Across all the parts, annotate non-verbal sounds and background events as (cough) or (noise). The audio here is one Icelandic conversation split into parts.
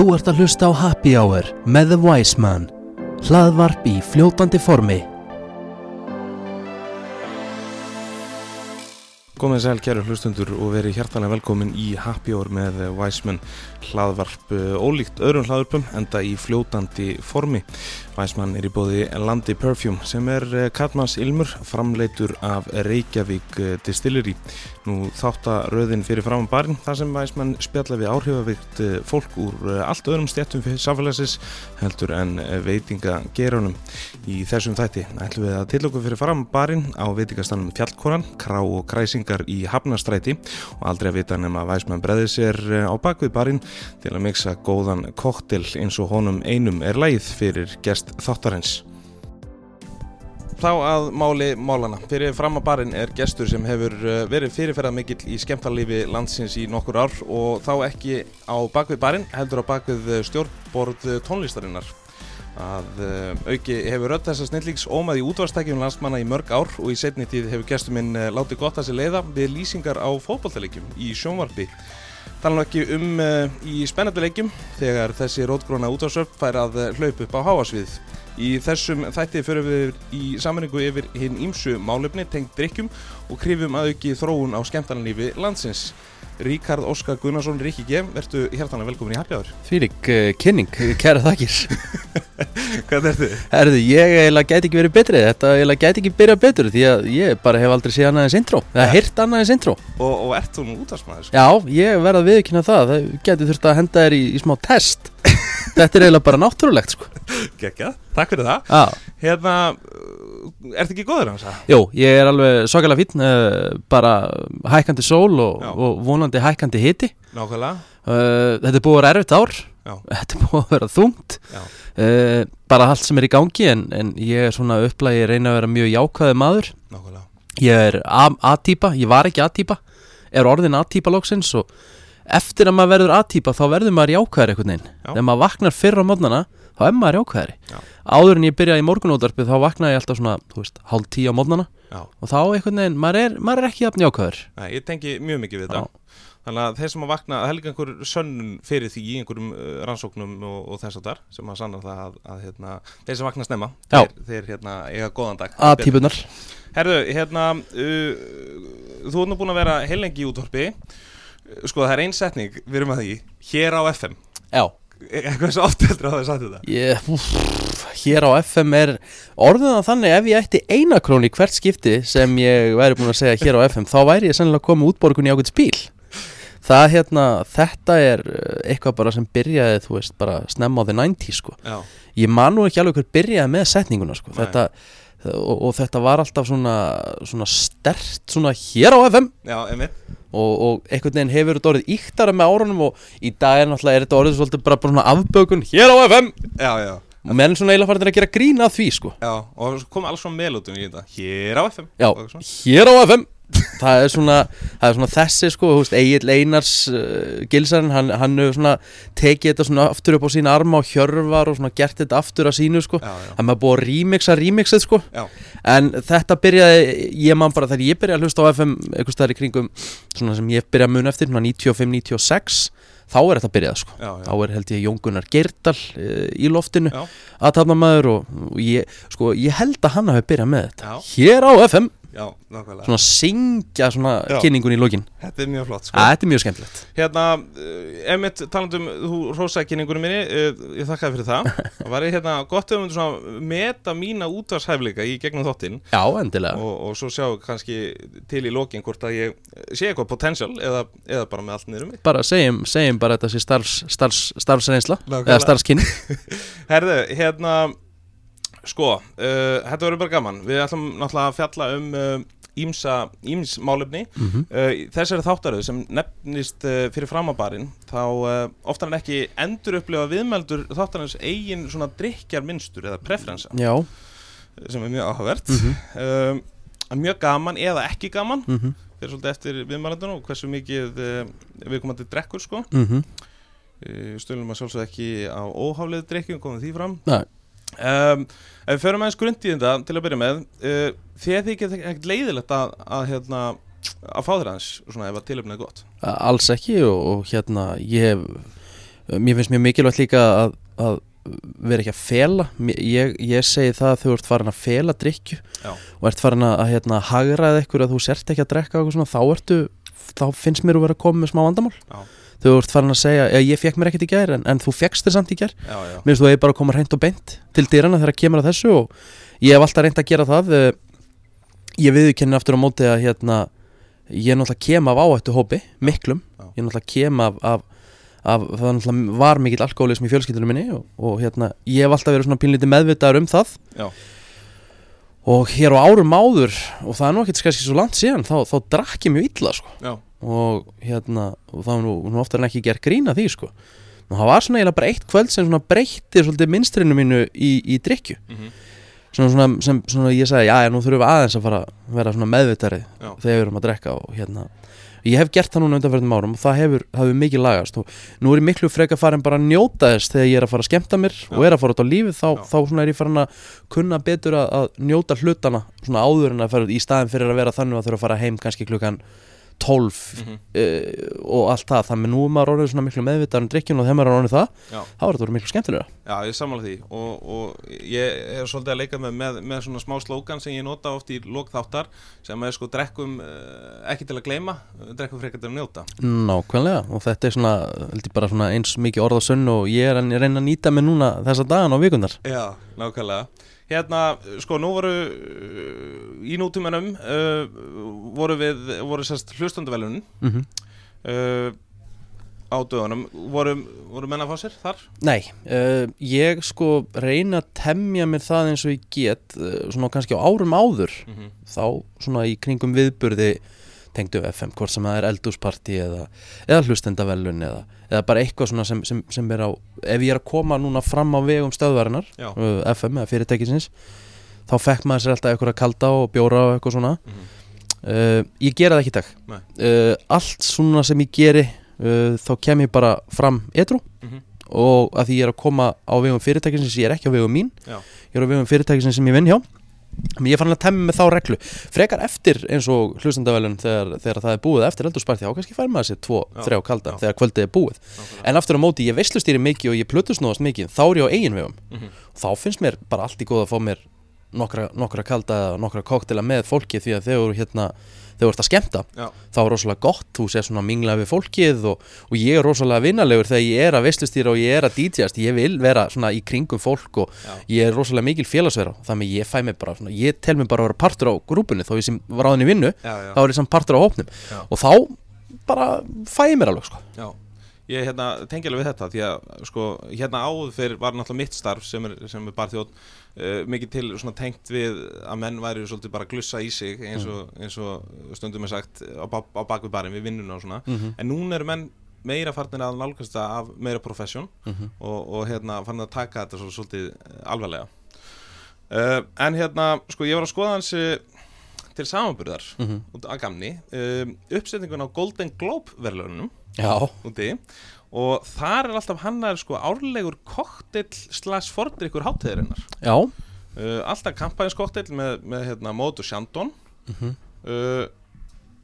Þú ert að hlusta á Happy Hour með The Wise Man. Hlaðvarp í fljótandi formi. Gómið sæl kæru hlustundur og verið hjartalega velkomin í Happy Hour með Wiseman hlaðvarp eh, ólíkt öðrum hlaðvarpum enda í fljótandi formi. Wiseman er í bóði Landi Perfume sem er Katmans Ilmur framleitur af Reykjavík eh, Distillery. Nú þáttaröðin fyrir fram á barinn þar sem Wiseman spjalla við áhrifavíkt eh, fólk úr allt öðrum stjættum fyrir samfélagsins heldur en veitinga gerunum. Í þessum þætti ætlum við að til okkur fyrir fram á barinn á veitingastanum Fjallkoran, Krá og Kræsingar í Hafnastræti og aldrei að vita nefn að Wiseman breði sér á bakvið barinn til að miksa góðan koktel eins og honum einum er lægið fyrir gerst þáttarins. Þá að máli málana. Fyrir fram á barinn er gestur sem hefur verið fyrirferðað mikill í skemmtarlífi landsins í nokkur ár og þá ekki á bakvið barinn, heldur á bakvið stjórnborð tónlistarinnar. Að auki hefur rödd þessa snillíks ómað í útvarstækjum landsmanna í mörg ár og í setni tíð hefur gestur minn látið gott að sér leiða við lýsingar á fótballtaleikjum í sjónvarpi. Tala nú ekki um uh, í spennandi leikjum þegar þessi rótgróna útvarsöfn fær að hlaupa upp á háasvið. Í þessum þætti fyrir við í sammenningu yfir hinn ímsu málefni tengt drikkjum og krifum að auki þróun á skemmtarnalífi landsins. Ríkard Óskar Gunnarsson, Ríkki G, verðu hjertanlega velkomin í Happy Hour. Fýrik uh, kynning, kæra þakkir. Hvað er þetta? Erðu, ég eiginlega gæti ekki verið betri, þetta eiginlega gæti ekki byrjað betur því að ég bara hef aldrei séð annað en intro, eða Ja. heyrt annað en intro. Og, og ert þú nú útvarsmaður? Sko? Já, ég verða að viðkynna það, það gæti þurft að henda þér í, í smá test. þetta er eiginlega bara náttúrulegt, sko. Gekja, takk fyrir það. Já, Hérna, uh, ertu ekki góður hans að? jú, ég er alveg svakalega fínn, uh, bara hækkandi sól og, og vonandi hækkandi hiti. Nákvæmlega? Uh, þetta er búið að vera erfitt ár, Já. (laughs) þetta er búið að vera þungt. Uh, bara allt sem er í gangi en, en ég er svona upplægi reyna að vera mjög jákvæði maður Nákvæmlega. ég er A- A-típa, ég var ekki A-típa er orðin A-típa loksins og eftir að maður verður A-típa þá verður maður jákvæðir einhvern veginn Já. þegar maður vaknar fyrr á mótnana þá er maður jákvæðri Já. áður en ég byrjaði í morgunútvarpið þá vaknaði ég alltaf svona, þú veist, hálf tíu á mótnana og þá einhvern veginn, maður er, maður er ekki jafn jákvæður. Nei, ég tengi mjög mikið við þetta. Þannig að þeir sem að vakna, það er líka einhver sönnun fyrir því í einhverjum uh, rannsóknum og, og þess að þar sem að sanna það að, að hérna, þeir sem vakna snemma þeir, þeir hérna, eiga góðan dag. A-típunar Herðu, hérna uh, þú ert nú búin að vera heilengi í útvarpi. Sko það er ein setning, við erum að því hér á FM, Já, eitthvað svo oft heldur að það er sagt þetta. Ég, úff, hér á FM er orðin það þannig ef ég ætti eina krón í hvert skipti sem ég væri búin að segja hér á FM þá væri ég sennilega komið útborgun í ákveðt spíl það hérna, þetta er uh, eitthvað bara sem byrjaði, þú veist, bara snemma á the 90s sko, Já, ég man nú ekki alveg hver byrjaði með setninguna sko, þetta og, og þetta var alltaf svona svona stert, svona hér á FM já, einmitt og, og einhvern veginn hefur þetta orðið íktara með árunum og í dag er náttúrulega er þetta orðið svolítið bara, bara svona afbökun hér á FM Já, já, og menn svona eiginlega farin að gera grína að því sko. Já, og kom alls svona meðlútum í þetta. Hér á FM Já, hér á FM það er svona, það er svona þessi sko, veist, Egil Einars uh, Gilsarinn, hann, hann hefur svona tekið þetta svona aftur upp á sína arma og hjörvar og svona gert þetta aftur að sínu sko Já, já, hann maður búið að remixa remixið sko já, en þetta byrjaði, ég man bara þegar ég byrjaði að hlusta á FM einhvers staðar í kringum svona sem ég byrjaði að muna eftir, svona 95-96 þá er þetta byrjað sko já, já. þá er held ég Jón Gunnar Geirdal uh, í loftinu Já. aðtapnamaður og, og ég, sko, ég held að hann hafi byrjað með þetta Já. hér á FM, Já, nákvæmlega. Svona syngja svona Já. kynningun í lokin. Þetta er mjög flott sko. að þetta er mjög skemmtilegt. Hérna, uh, emitt talandum, þú rósaði kynningunum minni, uh, ég þakkaði fyrir það. (laughs) Það var ég hérna gott ef um svona meta mína útvarshæfleika í gegnum þáttinn. Já, endilega. Og, og svo sjáum við kannski til í lokin hvort að ég sé eitthvað potential eða, eða bara með allt niður um mig. Bara segjum, segjum bara þetta sé starfs, starfs, starfsreynsla Nákvæmlega. eða starfskynning. (laughs) Herðu, hérna, sko, uh, þetta verður bara gaman. Við ætlum náttúrulega að fjalla um uh, ímsa, íms málefni. Mhm. uh, Þessari þáttaröð sem nefnist uh, fyrir framabarinn þá uh, oftar en ekki endur upplifa viðmeldur þáttarins eigin svona drikjar minnstur eða preferensa. Já, sem er mjög áhugavert. Mhm. um, mjög gaman eða ekki gaman. Mhm, fyrir svolítið eftir viðmælandunum og hversu mikið uh, við komandi drekkur sko. Mhm. Uh, stölum að sjálfsög ekki á óháflið drikkjum komum því fram. Nei. Um, ef við förum aðeins grund í þetta til að byrja með uh, þið þykir ekkert leiðilegt að, að hérna að fá þér aðeins svona ef að tilöfnið er gott alls ekki og, og hérna ég hef Mér finnst mjög mikilvægt líka að, að vera ekki að fela ég, ég segi það að þú ert farin að fela drikju Já. og ert farin að hérna, hagraða eitthvað að þú sért ekki að drekka svona, þá ertu þá finnst mér að vera að koma með smá vandamál Já. Þú ert farin að segja, ég, ég fekk mér ekkert í gær en, en þú fekkst þér samt í gær. Mér finnst þú eigi bara að koma hreint og beint til dýrana þegar kemur að þessu og ég hef alltaf reynd að gera það eh, ég viðurkenni aftur á móti að hérna, ég er náttúrulega kem af áhættu hópi miklum, ég er náttúrulega kem af, af, af það náttúrulega var mikill alkoholism í fjölskyldunum minni og, og hérna, ég hef alltaf verið svona pínlítið meðvitaður um það. Já. og hér á árum áður og það er nú ekkert kannski svo langt síðan þá, þá drakk ég mjög illa sko og hérna og það var nú, nú oftar en ekki gert grína því sko. Og það var svona eiginlega bara eitt kvöld sem svona breytti svolítið minstrinu mínu í, í drikju mhm, svona, svona sem svona ég sagði, já, nú þurfum við aðeins að fara að vera svona meðvitari Já. þegar við erum að drekka og hérna. Ég hef gert það núna undanferðum árum og það hefur, hefur mikið lagast. Og nú er ég miklu freka farin bara að njóta þess þegar ég er að fara að skemmta mér og er að fara út á lífið þá, Já. þá svona er ég farin að kunna betur að, að njóta hlutana svona áður en að fara út í staðin fyrir að vera þannig að þurfa að fara heim kannski klukkan 12 mhm, uh, og allt það. Þannig að nú er maður orðið svona miklu meðvitaður um drikkjun og þegar maður er orðið það, já. þá er þetta orðið miklu skemmtilega Já, ég sammála því. Og, og ég er svolítið að leika með, með, með svona smá slókan sem ég nota oft í lókþáttar sem er sko drekkum uh, ekki til að gleyma, uh, drekkum frekar til að njóta. Nákvæmlega. Og þetta er svona, svona eins mikið orð og sönn og ég er að reyna að nýta mig núna þessa dagan og vikundar Já, nákvæmlega. Hérna, sko, nú voru uh, í nútumunum uh, voru við, voru sérst hlustanduvelunin mm -hmm. uh, á dögunum voru, voru menn að fá sér þar? Nei, uh, ég sko reyna að temja mér það eins og ég get uh, svona kannski á árum áður Mm -hmm. þá svona í kringum viðburði tengdu FM, hvort sem það er eldúsparti eða, eða hlustendavellun eða, eða bara eitthvað svona sem, sem, sem er á ef ég er að koma núna fram á vegum stöðvarinnar Já. uh, FM eða fyrirtækisins þá fekk maður sér alltaf eitthvað að kalda og bjóra og eitthvað svona Mhm. Uh, ég gera það ekki í dag. Uh, allt svona sem ég geri uh, þá kem ég bara fram edru Mhm. og að því ég er að koma á vegum fyrirtækisins ég er ekki á vegum mín. Já. ég er á vegum fyrirtækisins sem ég vinn hjá. Men ég fann að temmi með þá reglu. Frekar eftir eins og hlustandavelun þegar, þegar það er búið eftir eldursparti þá kannski fær maður sér tvo, Já, þrjá kalda já. þegar kvöldið er búið. En aftur á móti ég veislustýri mikið og ég plötusnóðast mikið þá er ég á eigin vegum. Mhm. þá finnst mér bara allt í góð að fá mér nokkra, nokkra kalda eða nokkra koktela með fólki því að þegar þú hérna þú ert að skemmta Já. þá er rosalega gott, þú sér svona mingla við fólkið og, og ég er rosalega vinnalegur þegar ég er að veistlustýra og ég er að DJast ég vil vera svona í kringum fólk og Já. ég er rosalega mikil félagsverða þannig að ég fæ mig bara, svona, ég tel mig bara að vera partur á grúpunni. Þó ég sem var á henni vinnu Já, þá er ég samt partur á hópnum. Og þá bara fæ ég mér alveg sko. Ég hérna, tengi alveg við þetta því að sko, hérna áður fyrir var náttúrulega mitt starf sem er, sem er bara þjótt uh, mikið til svona tengt við að menn væri svolítið bara að glussa í sig eins og, eins og stundum er sagt á, á bakvið barinn við vinnuna og svona Mhm. en núna eru menn meira farnir að nálgast það af meira profession Mhm. og, og hérna farnir að taka þetta svo, svolítið eh, alvarlega uh, en hérna, sko ég var að skoða hans til samanburðar Mhm. út að gamni um, uppsetningun á Golden Globe verðlaunum Já, úti. Og þar er alltaf hannar sko árlegur koktill slags fordrykkur hátíðarinnar. Já. Uh, alltaf kampanjskoktill með, með hérna, mót og sjandón Mhm. uh,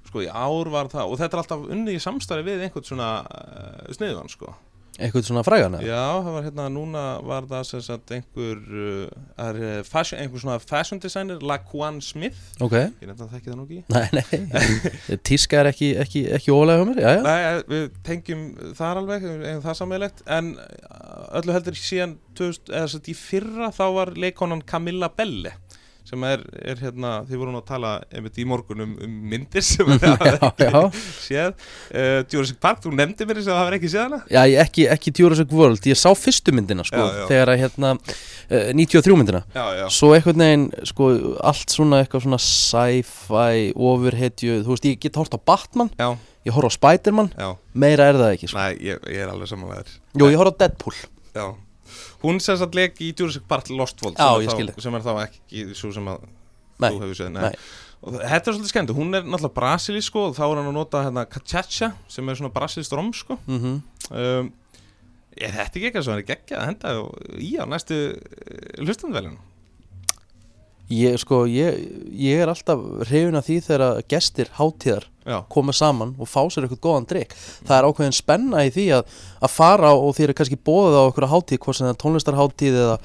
sko í ár var það og þetta er alltaf unnið í samstarfi við einhvern svona uh, sniðugan sko eitthvað svona frægan já það var hérna núna var það sem sagt einhver uh, er, uh, fashion, einhver svona fashion designer Laquan Smith. Ok, ég nefndi að þekki það nú ekki. Nei, nei. Tíska er ekki, ekki, ekki ólega hjá mér, já, já. Nei, eh, við tengjum þar alveg, eigum það sammeilegt en uh, öllu heldur síðan 2000, eða þess að í fyrra þá var leikonan Camilla Belle sem er, er hérna, þið vorum að tala einmitt í morgun um, um myndir sem (laughs) hafa Já, ekki já. séð. Uh, Jurassic Park, þú nefndi mér þess að það var ekki séð hana? Já, ég ekki, ekki Jurassic World, ég sá fyrstu myndina sko, Já, já. þegar að hérna uh, 93 myndina, Já, já, svo einhvern veginn sko, allt svona eitthvað svona sci-fi, ofurhetju þú veist, ég get hort á Batman, já, ég horf á Spiderman meira er það ekki, sko. Nei, ég, ég er alveg samanlegaður Jú, ég horf á Deadpool. Já Hún sem sagt leik í Jurassic Park Lost World sem, sem er þá ekki svo sem að Nei, þú hefur. Og þetta er svolítið skemmt, hún er náttúrulega brasilísk sko, og þá er hann að nota hérna cachacha sem er svona brasilískt rom sko. mm um, Er þetta ekki eitthvað sem er geggjað að henda í á næstu hlustandvelinu? Ég, sko, ég, ég er alltaf hrifin af því þegar gestir hátíðar Já, koma saman og fá sér eitthvað góðan drikk það er ákveðin spenna í því að, að fara og þér er kannski bóðið á eitthvað hátíð hvort sem það er tónlistarhátíð eða,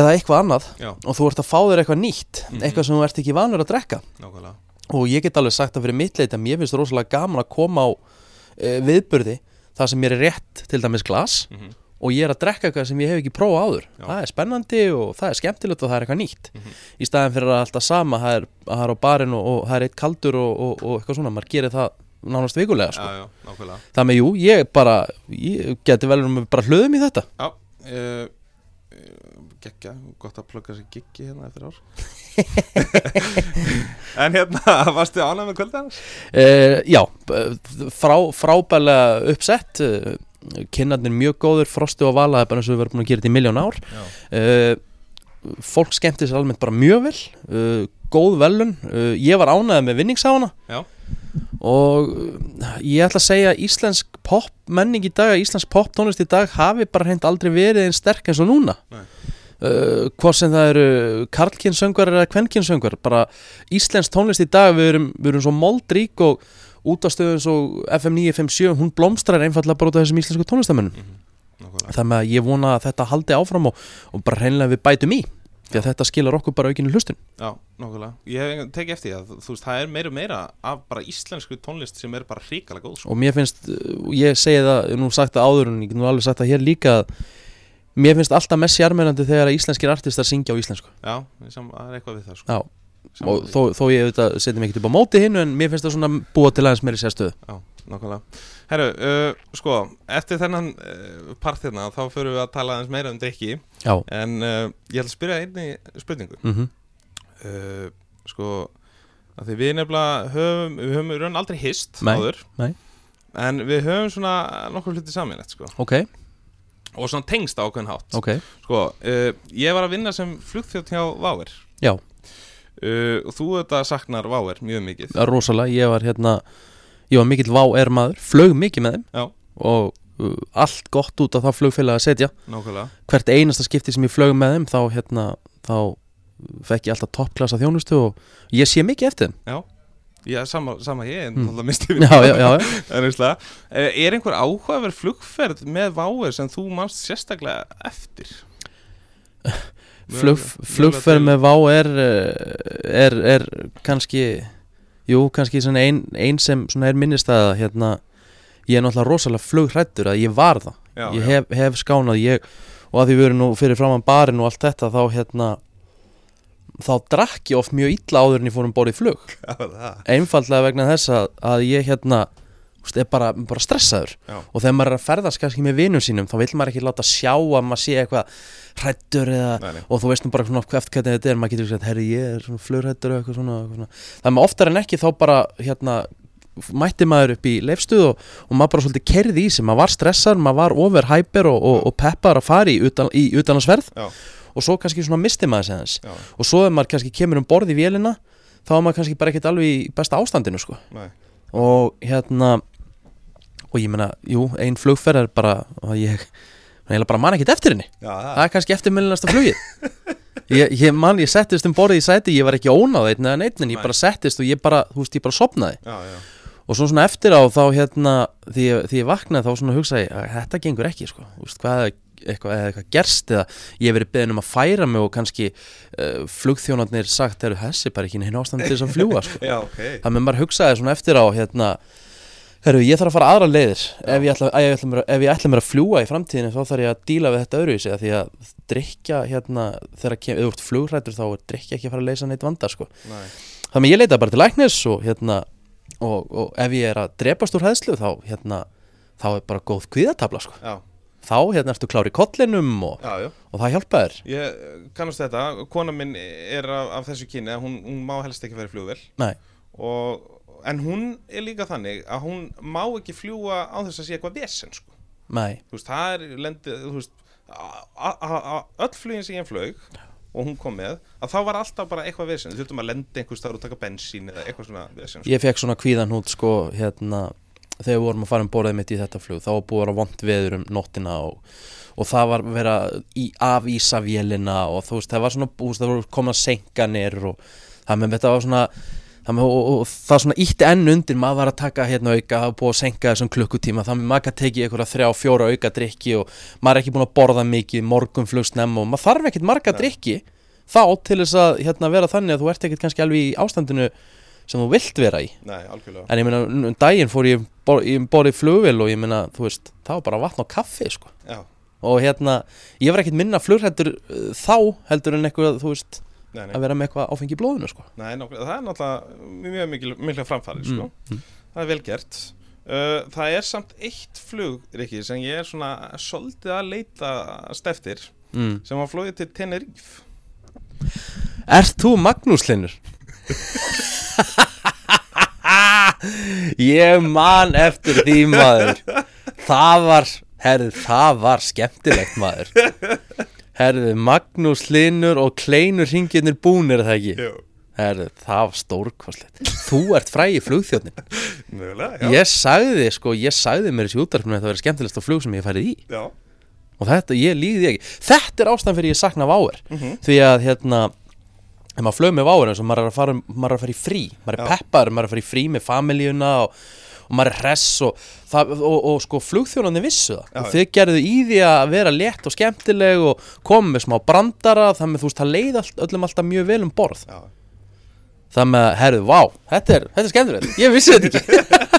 eða eitthvað annað. Já, og þú ert að fá þér eitthvað nýtt Mhm. eitthvað sem þú ert ekki vanur að drekka. Nákvæmlega. Og ég get alveg sagt að fyrir mitt leit að mér finnst rosalega gaman að koma á e, viðburði það sem mér er rétt til dæmis glas. Mm og ég er að drekka eitthvað sem ég hef ekki prófað áður Já. það er spennandi og það er skemmtilegt og það er eitthvað nýtt Mhm. í staðin fyrir að alltaf sama það er, er á barinn og, og það er eitt kaldur og, og, og eitthvað svona, maður gerir það nánast vikulega sko. Já, já, það með jú, ég bara ég geti vel um bara hlöðum í þetta Já, uh, geggja, gott að plugga sér giggi hérna eftir ár (laughs) En hérna, (laughs) varstu ánægð með kvöldan? uh, já, b- frá, frábælega uppsett uh, kinnarnir mjög góður, frosti og vala er bara eins og við verðum búin að gera þetta í miljón ár. Uh, fólk skemmti sér almennt bara mjög vel uh, góð velun uh, ég var ánægð með vinningsána Já. og ég ætla að segja íslensk pop menning í dag, íslensk pop tónlist í dag hafi bara hreint aldrei verið einn sterk eins og núna. Uh, hvort sem það eru karlkynsöngvar eða kvenkynsöngvar bara íslensk tónlist í dag við erum, við erum svo moldrík og útastöðun svo FM 957 hún blómstrar einfallega bara út af þessum íslensku tónlistamönnum nákvæmlega. Það með að ég vona að þetta haldi áfram og, og bara hreinlega við bætum í því að þetta skilar okkur bara aukinu hlustun. Já, nákvæmlega. Ég hef tekið eftir því að þú veist, það er meira og meira af bara íslensku tónlist sem er bara hrikalega góð sko. og mér finnst, uh, ég segi það nú sagt það áður en ég nú alveg sagt það hér líka mér finnst alltaf mest sjarmerandi þegar íslenskir artistar syngja á íslensku. Já, það er eitthvað við það sko. Og þó, þó ég auðvitað setjum ekkert upp á móti hinn en mér finnst það svona búa til aðeins meiri sérstöðu Já, nákvæmlega. Herru, uh, sko, eftir þennan uh, part hérna þá förum við að tala aðeins meira um drikki Já, en uh, ég ætla að spyrja einni spurningu. Mhm, uh, sko að því við nefnilega höfum við höfum raun aldrei hist Nei, áður. nei. en við höfum svona nokkur hluti saminlegt sko. Ok, og svona tengst ákveðin hátt. Ok. Sko, uh, ég var að vinna sem flugþjótt hjá Váer Já, uh, og þú þetta saknar Váer mjög mikið það rosalega, ég var hérna ég var mikill vá er maður, flög mikið með þeim Já. og uh, allt gott út af það flugfélag að setja nákvæmlega hvert einasta skipti sem ég flög með þeim þá hérna, þá fekk ég alltaf toppklassa þjónustu og ég sé mikið eftir þeim Já, sama, sama ég, en mm. misti við Já, já, já, já. (laughs) Ennuslega. Er einhver áhugaverð flugferð með Váer sem þú manst sérstaklega eftir? (laughs) Flug, flugferð með vá er, eh, er, er kannski jú, kannski svona ein, sem er minnistæða hérna, ég er náttúrulega rosalega flughrættur að ég var það Já, ég já. hef, hef skánað ég, og að því við erum nú fyrir framann barinn og allt þetta þá hérna þá drakk ég oft mjög illa áður en ég fór um borðið flug (laughs) einfallega vegna þess að, að ég hérna er bara, bara stressaður Já. og þegar maður er að ferðast kannski með vinum sínum þá vil maður ekki láta sjá að maður sé eitthvað hrættur eða og þú veist nú bara svona eftir hvernig þetta er maður getur sagt, herri ég er svona flugrættur og eitthvað svona, eitthvað svona. það með oftar en ekki þá bara hérna mætti maður upp í leifstuð og, og maður bara svolítið kerði í sig, maður var stressar maður var overhyper og, og, og peppar að fara í, utan, í utanlandsverð Já. og svo kannski svona misti maður sig aðeins Já, og svo ef maður kannski kemur um borð í vélina þá er maður kannski bara ekkert alveg í besta ástandinu sko. nei. og hérna og ég meina, jú, ein flugferð er bara og ég, ég bara man ekkert eftir henni. Já, það er kannski eftirmillinasta flugið. (laughs) Ég, ég man, ég settist um borðið í sæti ég var ekki ónáð einn eða neitt en ég bara settist og ég bara, þú veist, ég bara sopnaði já, já. og svo svona eftir á þá hérna því því ég vaknaði þá svona hugsaði að þetta gengur ekki, sko, þú veist, hvað er eitthvað, eitthvað gerst eða ég hef verið beðin um að færa mig og kannski uh, flugþjónarnir sagt, eru þessi bara ekki hinn ástand til þess að fljúa, sko. (laughs) Já, ok. Það með maður hugsaði svona eftir á hérna Herru, ég þarf að fara aðra leiðir. Ef ég, ætla, ef, ég ætla mér, að- ef ég ætla mér að fljúa í framtíðinu þá þarf ég að díla við þetta öðruvísi því að drikja hérna þegar kem, þú ert flugrættur þá er drikja ekki að fara að leysa neitt vanda sko. Nei. þannig að ég leita bara til læknis og hérna og, og ef ég er að drepast úr hæðslu þá hérna þá er bara góð kvíðatabla sko. Já, þá hérna ertu klár í kollinum og, já, já. og það hjálpa þér. Ég kannast þetta, kona minn er af, af þessu kynni að hún, hún má helst ekki flugvél. Nei, og, En hún er líka þannig að hún má ekki fljúa á þess að sé eitthvað vesen sko. nei, Þú veist, það er lendið, Öll flugin sem ég flög og hún kom með, að þá var alltaf bara eitthvað vesen Þú þurftum að lenda einhvers staðar og taka bensín eða eitthvað svona vesen sko. ég fekk svona kvíðanhút sko hérna þegar við vorum að fara um borðið mitt í þetta flug þá var búið að vera vond veður um nóttina og, og það var verið að í, afísa vélina og þú veist það var svona búist það voru komna senkanir og það með þetta var svona og, og, og það svona ítti enn undir maður var að taka hérna auka og búið að senka þessum klukkutíma. Þannig að maður kann tekið einhverja þrjá, fjóra auka drikki og maður er ekki búin að borða mikið morgunflugsnemm og maður þarf ekkit marga drikki þá til þess að hérna, vera þannig að þú ert ekkit kannski alveg í ástandinu sem þú vilt vera í. Nei, en ég meina, um daginn fór ég borðið flugvél og ég meina, þú veist það var bara vatn og kaffi, sko. Og hérna, ég var ekkit minna flugrættur uh, þá heldur en eitthvað, þú veist nei, nei, að vera með eitthvað áfengi í blóðinu, sko. Nei það er náttúrulega mjög mikil, mikla framfæri sko. Mm, Það er vel gert. Uh, Það er samt eitt flug, Rikki, sem ég er svona svolítið að leita steftir mm. sem var flóið til Tenerife. Ert þú Magnús Linur? Ég man eftir því maður. Það var, herðu, það var skemmtilegt maður Herðu, Magnús Linur og kleinur ringirnir búnir það ekki? Jú, Herðu, það var stórkostlegt. Þú ert frægi flugþjóðnin (laughs) mögulega, já. Ég sagði, sko, ég sagði mér þessi útarfinu að það verið skemmtilegst flug sem ég hef farið í. Já, Og þetta, ég líði því ekki. Þetta er ástæðan fyrir ég sakna váir Mhm. Því að, hérna Ef maður flög með váir eins og maður er að fara, maður er að fara í frí Maður er Já. peppar, maður er að fara í frí með familíuna og, og maður er hress og, það, og, og sko flugþjónandi vissu það. Já, og þið gerðu í því að vera létt og skemmtileg og koma með smá brandara þannig að þú veist það leið all, öllum alltaf mjög vel um borð. Já. Það með, herðu, vá, þetta er, þetta er skemmtilegt. Ég vissi þetta ekki. (laughs)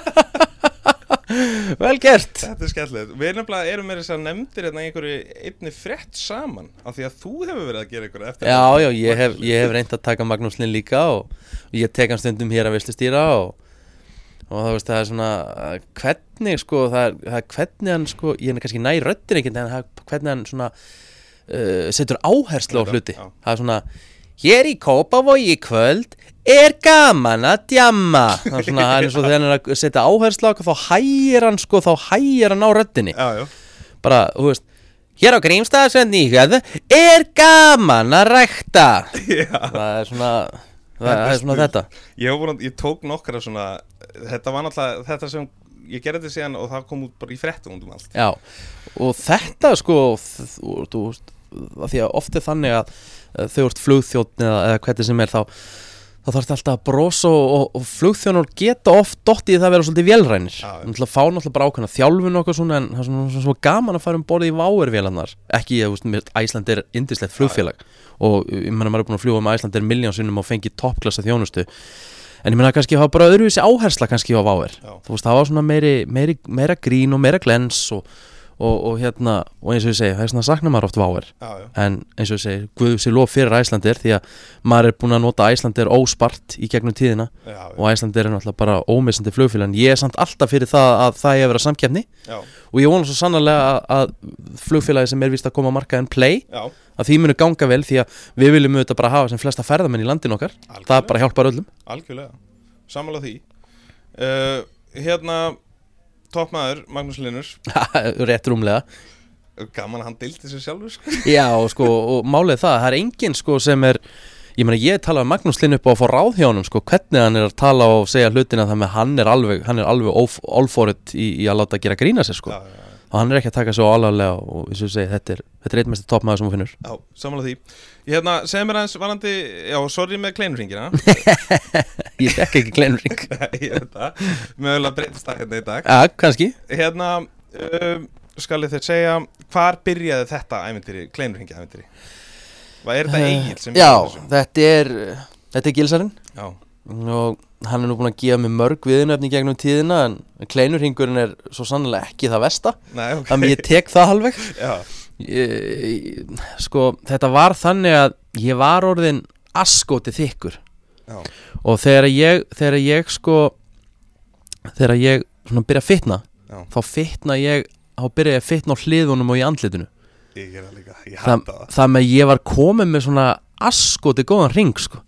Vel gert. Þetta er skemmtilegt. Við nefnilega erum með þess að nefndir hérna einhverju einni frétt saman af því að þú hefur verið að gera einhverju eftir Já, já, ég hef, ég hef reynd að taka Magnús Lind líka og, og ég tek hann stundum hér að veistustýra og, og það veist, það er svona hvernig, sko, það er, það er hvernig hann, sko, ég er kannski næ röddin ekkert en það er hvernig hann svona uh, setur áherslu á hluti. já. það er svona, hér í Kópavogi í kvöld er gaman að djamma. Það er svona, það er og þegar hann er að setja áherslu á þá hægir hann, sko, þá hægir hann á röddinni. Já, já. Bara, þú veist hér á Grímstaðsvendi er gaman að rækta. (laughs) Já. Það er svona það, það er svona þetta. Ég, búin, ég tók nokkra svona Þetta var náttúrulega þetta sem Ég gerði þetta síðan og það kom út bara í fréttum út um allt. Já, og þetta sko þú, veist að því að oft er þannig að þau ert flugþjótt eða, eða hvernig sem er þá þá þarf þetta alltaf að brosa og, og, og flugþjónar geta oft dottið í það að vera svolítið vélrænir. Já, já. náttúrulega fá náttúrulega bara ákveðna þjálfun okkur svona en það er svona, svona, svona gaman að fara um borðið í váervélarnar. Ekki, ég veist, Æsland er indislegt flugfélag. Og ég meina maður er búin að fljúga með Æsland er miljónsinnum og fengið toppklassa þjónustu en ég meina kannski hafa bara öðruvísi áhersla kannski á váer Já. þú veist, það var svona meiri, meiri, meira grín og meira glens og, og, og hérna, og eins og ég segi, það er svona sakna maður oft váer en eins og ég segi, Guð sér lof fyrir Æslandir því að maður er búin að nota Æslandir óspart í gegnum tíðina. Já, já, og Æslandir er náttúrulega bara ómissandi flugfélag en ég er samt alltaf fyrir það að það er að vera samkeppni. Já, og ég vona svo sannarlega að, að flugfélagi sem er vist að koma að marka en play já. að því munu ganga vel því að við viljum auðvitað bara hafa sem flesta ferðamenn í landin okkar. Það bara hjálpar öllum. Algjörlega. Sammála því. Uh, Hérna Toppmaður, Magnús Linur (laughs) rétt rúmlega. Gaman að hann deildi sér sjálfur sko. (laughs) Já, og sko, og málið það, það er enginn sko sem er, ég meina ég tala um Magnús Linn upp á að fá ráð hjá honum sko, hvernig hann er að tala og segja hlutina þannig að hann er alveg, hann er alveg allforitt í, í að láta gera grína sér sko. Já, já, já, og hann er ekki að taka svo alvarlega og eins og segi, þetta er, þetta er eitt mest toppmaður sem hún finnur. Já, sammála því. Hérna, segð mér aðeins varandi Já, sorry með kleinurringina (laughs) Ég fekk ekki (laughs) það. Mögulega breytist það hérna í dag. Já, kannski. Hérna, uh, skal ég þeir segja Hvar byrjaði þetta æventýri, kleinurringi æventýri? Hvað er þetta eigin sem Eh, Já, byrjaði þessu? þetta er, þetta er gilsarinn. Já, og hann er nú búin að gefa mig mörg viðnöfni gegnum tíðina en kleinurringurinn er svo sannlega ekki það versta. Nei, ok. Þannig ég tek það halveg Já, ég, sko, þetta var þannig að ég var orðin askoti þykkur. Já, og þegar ég, þegar ég sko þegar ég svona byrja að fitna Já. þá fitna ég þá byrja ég að fitna á hliðunum og í andlitinu. Ég er líka Ég hata það. það með ég var komið með svona askoti góðan ring sko.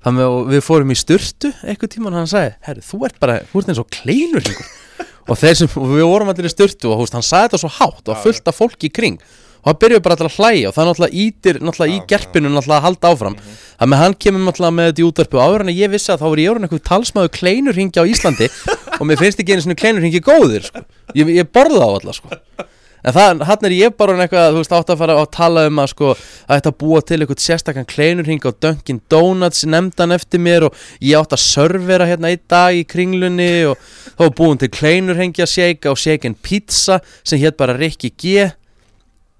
Það með og við fórum í sturtu eitthvað tíman hann sagði, herri, þú ert bara þú ert eins og kleinur (laughs) og sem, og við vorum allir í sturtu og hann sagði þetta svo hátt og fullt af fólki í kring og hann byrjuði bara alltaf að hlæja og það náttúrulega ítir náttúrulega í gerpinu náttúrulega að halda áfram þannig að hann kemur náttúrulega með þetta í útvarpu áður en að ég vissi að þá var ég orðin eitthvað talsmaður kleinurhingi á Íslandi (laughs) og mér finnst ekki einu svona kleinurhingi góðir sko. ég, ég borði þá alltaf sko. en það, hann er ég bara eitthvað þú veist átt að fara að tala um að sko að þetta búa til eitthvað sérstakann kleinurhing á Dunkin Donuts nefndan eftir mér og ég átt að servera hérna einn dag í kringlunni og þá búin til kleinurhingja shake og shake and pizza sem hétt bara Rikki G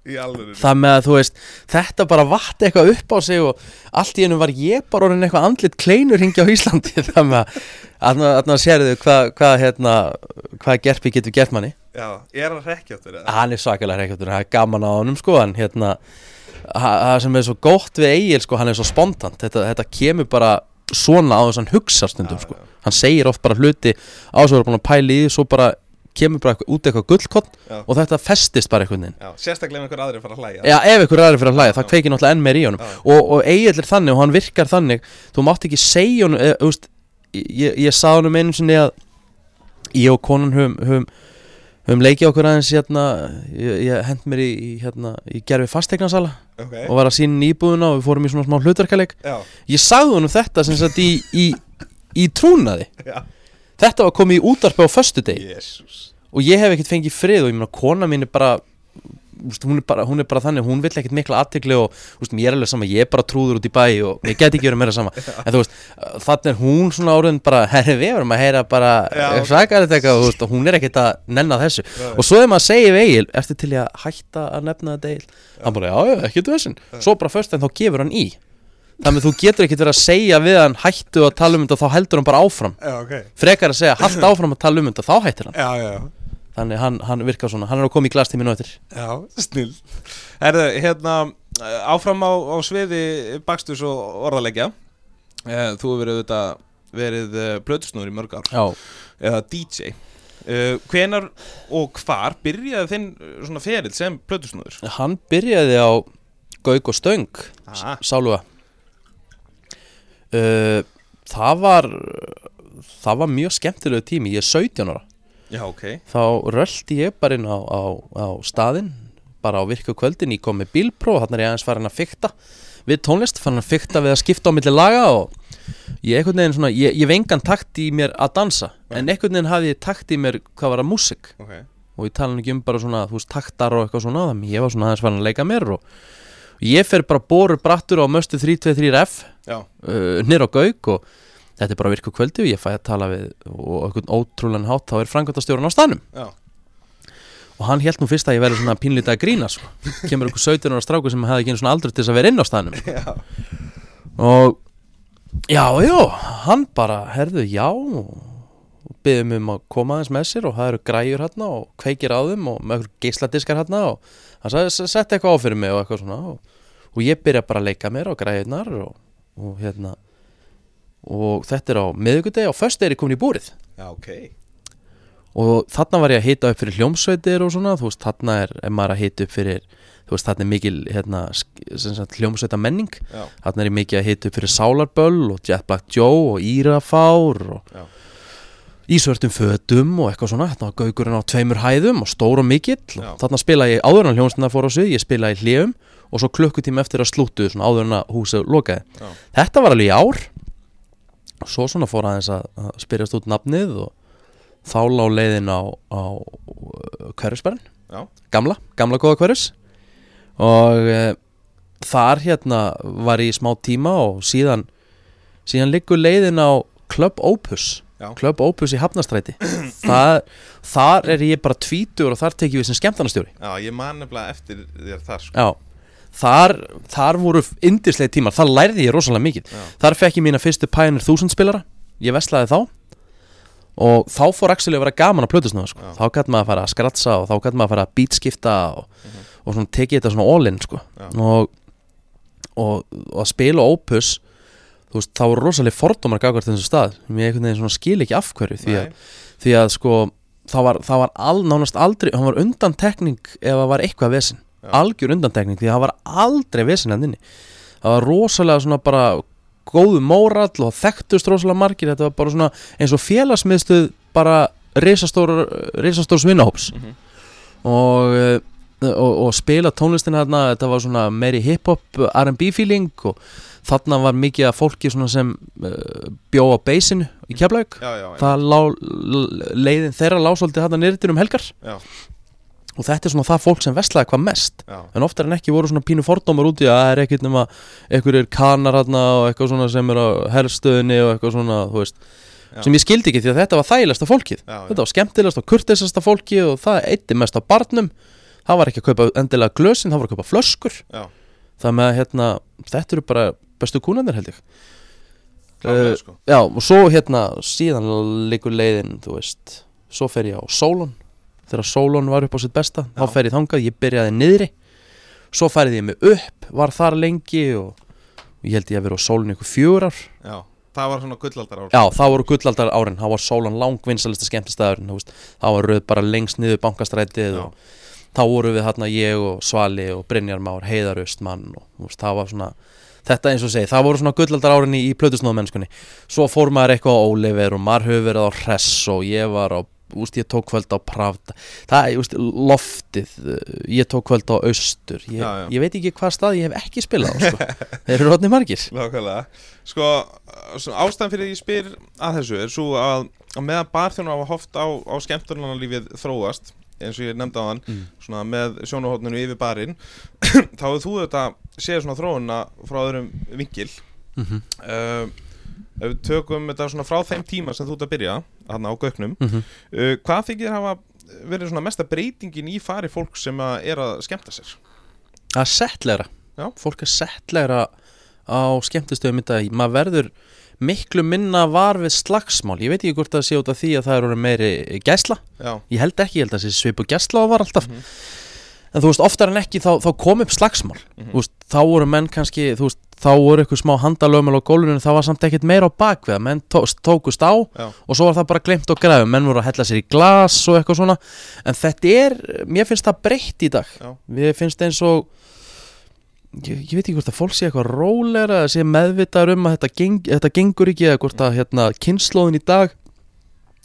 það með að þú veist þetta bara vatt eitthvað upp á sig og allt í ennum var ég bara orðin eitthvað andlit kleinur hingja á Íslandi. (laughs) Það með að þarna sérðu hvað hva, hérna, hvað gerpi getur gert manni. Já, er hann rekkjáttur hann er svakalega reykjáttur, það er gaman á honum sko en hérna það sem er svo gott við Egil sko, hann er svo spontant. Þetta, þetta kemur bara svona á þess að hann hugsa stundum sko, hann segir oft bara hluti á þess að vera búin að pæla í því, svo bara kemur bara eitthvað, út eitthvað gullkott og þetta festist bara einhvern veginn. Sérstaklega ef einhver aðrir fara að hlæja. Já, ef ykkur aðri fyrir að hlæja, það kveikir náttúrulega enn meir í honum. Og, og Egil er þannig og hann virkar þannig þú mátt ekki segja honum eða, úst, ég, ég sá honum einu sinni að ég og konan höfum, höfum, höfum leikið okkur aðeins hérna, ég, ég hend mér í, hérna, í gerfi fastegnarsala Ok, og var að sína nýbúðuna og við fórum í svona smá hlutverkaleik. Já, ég sagði honum þetta sem sagt í, í, í trúnaði. Já þetta var komið í útarpi á föstudegi. Jésús og ég hef ekkert fengið frið og ég meina kona mín er bara hún, er bara, hún er bara þannig, hún vill ekkert mikla aðtegli og úst, mér er alveg sama, ég er bara trúður út í bæ og ég get ekki verið meira sama. (laughs) En þú veist, þannig er hún svona áriðin bara, (laughs) herri við verum að heyra bara Já, eitthvað, þú veist, og hún er ekkert að nenna þessu. Og svo þegar maður segir við Egil, ertu til að hætta að nefna þetta Egil, hann bara, já, já, ekkert vesinn svo bara först en þá gefur hann í þannig að þú getur ekkert verið að segja við hann hættu að tala um þetta, þá heldur hann bara áfram. Já, ok. Frekar að segja, (clears throat) halda áfram að tala um þetta, þá hættir hann. Já, já, Þannig hann, hann virkar svona, hann er að koma í glastíminu eftir. Já, snill. Herðu, hérna, eh, áfram á, á sviði bakstus og orðalegja eh, Þú hefur verið auðvitað verið plötusnúður í mörg ár. Já, eða DJ uh, Hvenar og hvar byrjaði þinn eh, svona ferill sem plötusnúður? hann byrjaði á Gauk og Stöng, Aha. Sáluga uh, Það var það var mjög skemmtilegu tími, ég er 17 ára. Já, ok. Þá röldi ég bara inn á, á, á staðinn bara á virku kvöldin, ég kom með bílpróf þannig er ég aðeins farin að fykta við tónlist, farin að fykta við að skipta á milli laga og ég einhvern veginn svona ég, ég hef engan takt í mér að dansa en einhvern veginn hafði ég takt í mér hvað var að músik Ok. Og ég tala ekki um bara svona, þú veist, taktar og eitthvað svona þannig ég var svona aðeins farin að leika mér og ég fer bara borur brattur á möstu 323F Já, uh, nýr á Gauk og þetta er bara virku kvöldi og ég fæ að tala við og einhvern ótrúlega hátt þá er frangvöldastjórun á staðnum já, og hann held nú fyrst að ég verði svona pínlítið að grína sko. kemur einhver 17 ára stráku sem hefði ekki einu svona aldur til þess að vera inn á staðnum sko. já og já, já, hann bara herðu, já og byggðum um að koma aðeins með sér og það eru græjur hérna og kveikir á þeim og með eitthvað geisladiskar hérna og hann sagði, "S- settu eitthvað á fyrir mig og eitthvað svona og, og ég byrja bara að leika mér á græjurnar og, og hérna og þetta er á miðvikudegi og föst er ég komin í búrið. Já, ok. Og þarna var ég að hita upp fyrir hljómsveitir og svona, þú veist, þarna er, er maður að hita upp fyrir, þú veist, þarna er mikil hérna, hljómsveita menning Já, þarna er ég mikið að hita upp fyrir Sálarböll og Jet Black Joe og Írafár og Já. Ísvörtum fötum og eitthvað svona, þarna var gaugurinn á tveimur hæðum og stór og mikill og þarna spila ég áður en hljómsveita fór á svið, ég spila í hljum og svo klukkutíma eftir að slútu svona áður en að húsið lokaði Já. þetta var alveg í ár og svo svona fór aðeins að, að spyrjast út nafnið og þá lá leiðin á, á hverjusberðin Já. gamla, gamla góða hverjus og e, þar hérna var ég í smá tíma og síðan síðan liggur leiðin á Club Opus. Club Opus í Hafnastræti (clears throat) þar, þar er ég bara tvítur og þar tekið við sem skemmtarnastjóri já, ég man nefnilega eftir þér þar sko. Já, þar, þar voru indislega tímar, þar lærði ég rosalega mikið. Já. Þar fekk ég mína fyrstu Pioneer 1000 spilara. Ég veslaði þá. Og þá fór actually að vera gaman að plötusnúða sko. Þá gæti maður að fara að skratsa og þá gæti maður að fara að beatskipta og, og svona tekið þetta svona all in sko. Og, og, og að spila opus Þú veist, þá voru rosalega fordómar gagvart þessum stað. Mér einhvern veginn skil ekki af hverju Því að, því að sko Það var, það var all, nánast aldrei Hann var undantekning ef það var eitthvað vesen. Já. Algjör undantekning Því að það var aldrei vesen hann inni. Það var rosalega svona bara Góðu mórall og þekktust rosalega margir. Þetta var bara svona eins og félagsmiðstuð Bara risastór Risastór svinnahóps Mhm. Og uh, og, og spila tónlistina þarna þetta var svona meiri hip-hop R&B feeling og þarna var mikið af fólki sem uh, bjó á beysinu í Keflavík. Leiðin þeirra lásóldi þarna nýrtir um helgar. Já, og þetta er svona það fólk sem veslaði hvað mest. Já, en oftar en ekki voru svona pínu fordómar úti að það er ekkert nema einhverjir kanar hérna og eitthvað svona sem er á herstöðinni og eitthvað svona, þú veist Já. sem ég skildi ekki því að þetta var þægilegsta fólkið. Já, já. þetta var skemmtilegast og kurtisasta fólkið og það eitti mest á barnum. Það var ekki að kaupa endilega glösin, það var að kaupa flöskur. Já. það með að hérna, þetta eru bara bestu kúnandir held ég. Klárlega, Eh, sko. Já, og svo hérna síðan liggur leiðin, þú veist svo fer ég á Solon. Þegar Solon var upp á sitt besta, þá Já. fer ég þangað ég byrjaði niðri. Svo færði ég mig upp, var þar lengi og ég held ég að vera á Solon ykkur fjögur ár. Já, það var svona gullaldar ár Já, það voru gullaldar árin, þá var Solon langvinnsalista skemmtistæðurinn, þá var röð bara lengst niður bankastrætið og þá voru við hérna ég og Svali og Brynjar Már, Heiðar Austmann og veist, það var svona þetta eins og segi, það voru svona gullaldar árin í, plötusnóðmennskunni svo fór maður eitthvað á Oliver og maður hefur verið á Hress og ég var á úst, ég tók kvöld á Pravda. Það, úst, loftið, uh, ég tók kvöld á Austur, ég, Já, já. ég veit ekki hvað stað ég hef ekki spilað á, sko. (laughs) þeir eru rótni margir. Nákvæmlega. Sko, ástæðan fyrir ég spyr að þessu er svo að, að meðan barþjónu hafa hoft á, á skemmtunarlífið þróast eins og ég nefndi á hann Mm. svona með sjónuhóttninu yfir barinn (clears throat) þá hefur þú þetta séð svona þróuna frá öðrum vinkil mm -hmm. uh, ef við tökum þetta svona frá þeim tíma sem þú ert að byrja hann á göknum Mhm. uh, hvað þykir hafa verið svona mesta breytingin í fari fólk sem að er að skemmta sér að settlegra fólk er settlegra á skemmtistöðum í dag maður verður miklu minna var við slagsmál. Ég veit ekki hvort það sé út af því að það er orðið meiri gæsla. Já, ég held ekki, ég held að það sé svipu gæsla og var alltaf. Mhm. en þú veist, oftar en ekki þá, þá kom upp slagsmál. Mhm. þú veist, þá voru menn kannski veist, þá voru eitthvað smá handalögmál á gólfinu en það var samt ekkert meira á bakvið menn tó, tókust á já, og svo var það bara glemt og græðum menn voru að hella sér í glas og eitthvað svona. En þetta er, mér finnst það breytt í dag. Mér finnst eins og ég, ég veit ekki hvort að fólk sé eitthvað rólegra eða sé meðvitaður um að þetta, geng, þetta gengur ekki eða hvort að hérna, kynnslóðin í dag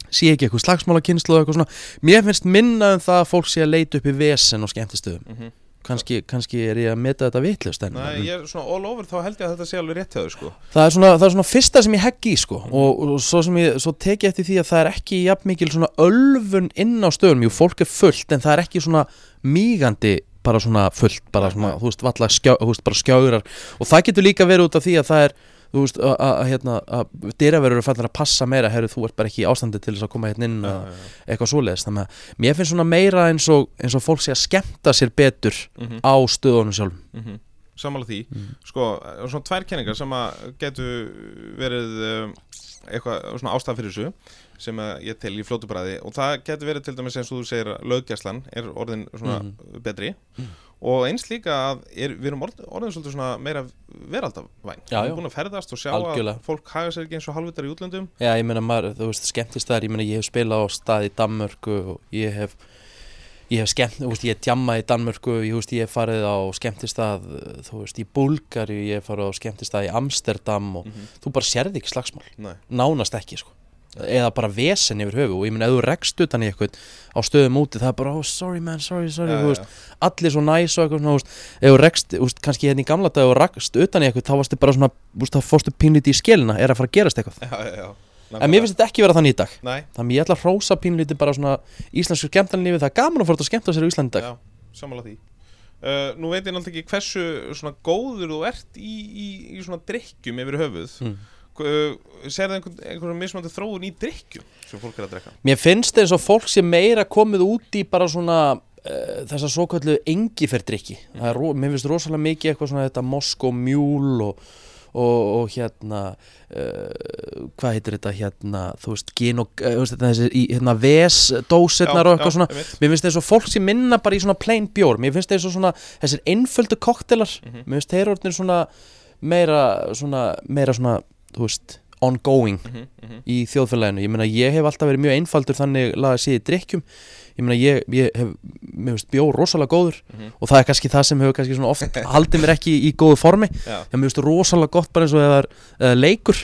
sé ekki eitthvað slagsmála kynnslóð eitthvað svona. Mér finnst minna um það að fólk sé að leita upp í vesen og skemmtistöðum. Mhm. Kannski, kannski er ég að meta þetta vitlust en Nei, ég er svona all over þá held ég að þetta sé alveg rétt þau sko. Það, er svona, það er svona fyrsta sem ég heggi sko. Og, og svo sem ég svo tek ég eftir því að það er ekki jafn mikil svona ölfun inn á stöðunum. Jú, fólk er fullt en það er ekki svona mígandi bara svona fullt bara svona, þú veist, valla skjá, skjárar. Og það getur líka verið út af því að það er þú veist, að, hérna, að dyraverður eru fallin að passa meira, herru, þú ert bara ekki ástandi til þess að koma hérna inn og já, já. eitthvað svoleiðis, þannig að mér finnst svona meira eins og, eins og fólk sé að skemmta sér betur Mhm, á stöðunum sjálf mhm. Sammála því. Mm. Sko, svona tvær kenningar sem að getu verið um, eitthvað svona ástæð fyrir þessu sem ég tel í flótu bræði og það getur verið til dæmis eins og þú segir að löggæslan er orðin svona Mhm. betri og eins líka að er, við erum orðin, orðin svolítið svona meira veraldavæn við erum búin að ferðast og sjá Algjörlega. að fólk haga sér ekki eins og halvitar í útlöndum Já, ég meina maður, þú veist, skemmtist þar, ég meina ég hef spilað á stað í Danmörku og ég hef ég hef skemmt, þú veist, ég hef djammað í Danmörku ég, veist, ég hef farið á skemmtistað þú veist, í Búlgari, ég hef farið á skemmtistað í Amsterdam og Mhm. þú bara sérði ekki slagsmál, Nei, nánast ekki sko. Eða bara vesen yfir höfu og ég meina, ef þú rekst utan í eitthvað á stöðum úti, það er bara, oh, sorry man, sorry, sorry já, veist, allir svo næs og eitthvað svona, þú rekst, veist, kannski hérna í gamla dag þú rekst utan í eitthvað, þá varstu bara svona þá fórstu pínlítið í skilina, er að fara að gerast eitthvað. Já, já. en mér finnst þetta ekki vera þannig í dag. Nei, Þannig ég ætla að hrósa pínlítið bara svona íslensku skemmtarnlífi, það er gaman að fara að skemmta sér í Íslandi dag. Uh, Nú veit ég náttúrulega ekki hversu góður þú ert í, í, í svona drikkjum yfir höfuð. Mm. Uh, Serðu einhvern, einhvern mismandi þróun í drikkjum sem fólk er að drekka? Mér finnst eins og fólk sem meira komið út í bara svona uh, þessar svo kallu engiferdrykki. Það er, ro- Mér finnst rosalega mikið eitthvað svona þetta Moskó mjúl og, og, og hérna, uh, hvað heitir þetta hérna, þú veist, gin og, uh, þessi, hérna, vesdósirnar og eitthvað svona. Mér finnst eins og fólk sem minna bara í svona plain bjór Mér finnst eins og svona þessir einföldu koktelar Mhm. Mér finnst þeir orðnir svona meira svona, meira svona, þú veist, ongoing Mhm, mhm. í þjóðfélaginu. Ég meina, ég hef alltaf verið mjög einfaldur þannig lagað séð í drikkjum Ég meina, ég, ég hef, bjór rosalega góður Mhm. Og það er kannski það sem hefur kannski svona oft haldið mér ekki í, góðu formi. Mér finnst rosalega gott bara eins og það er uh, leikur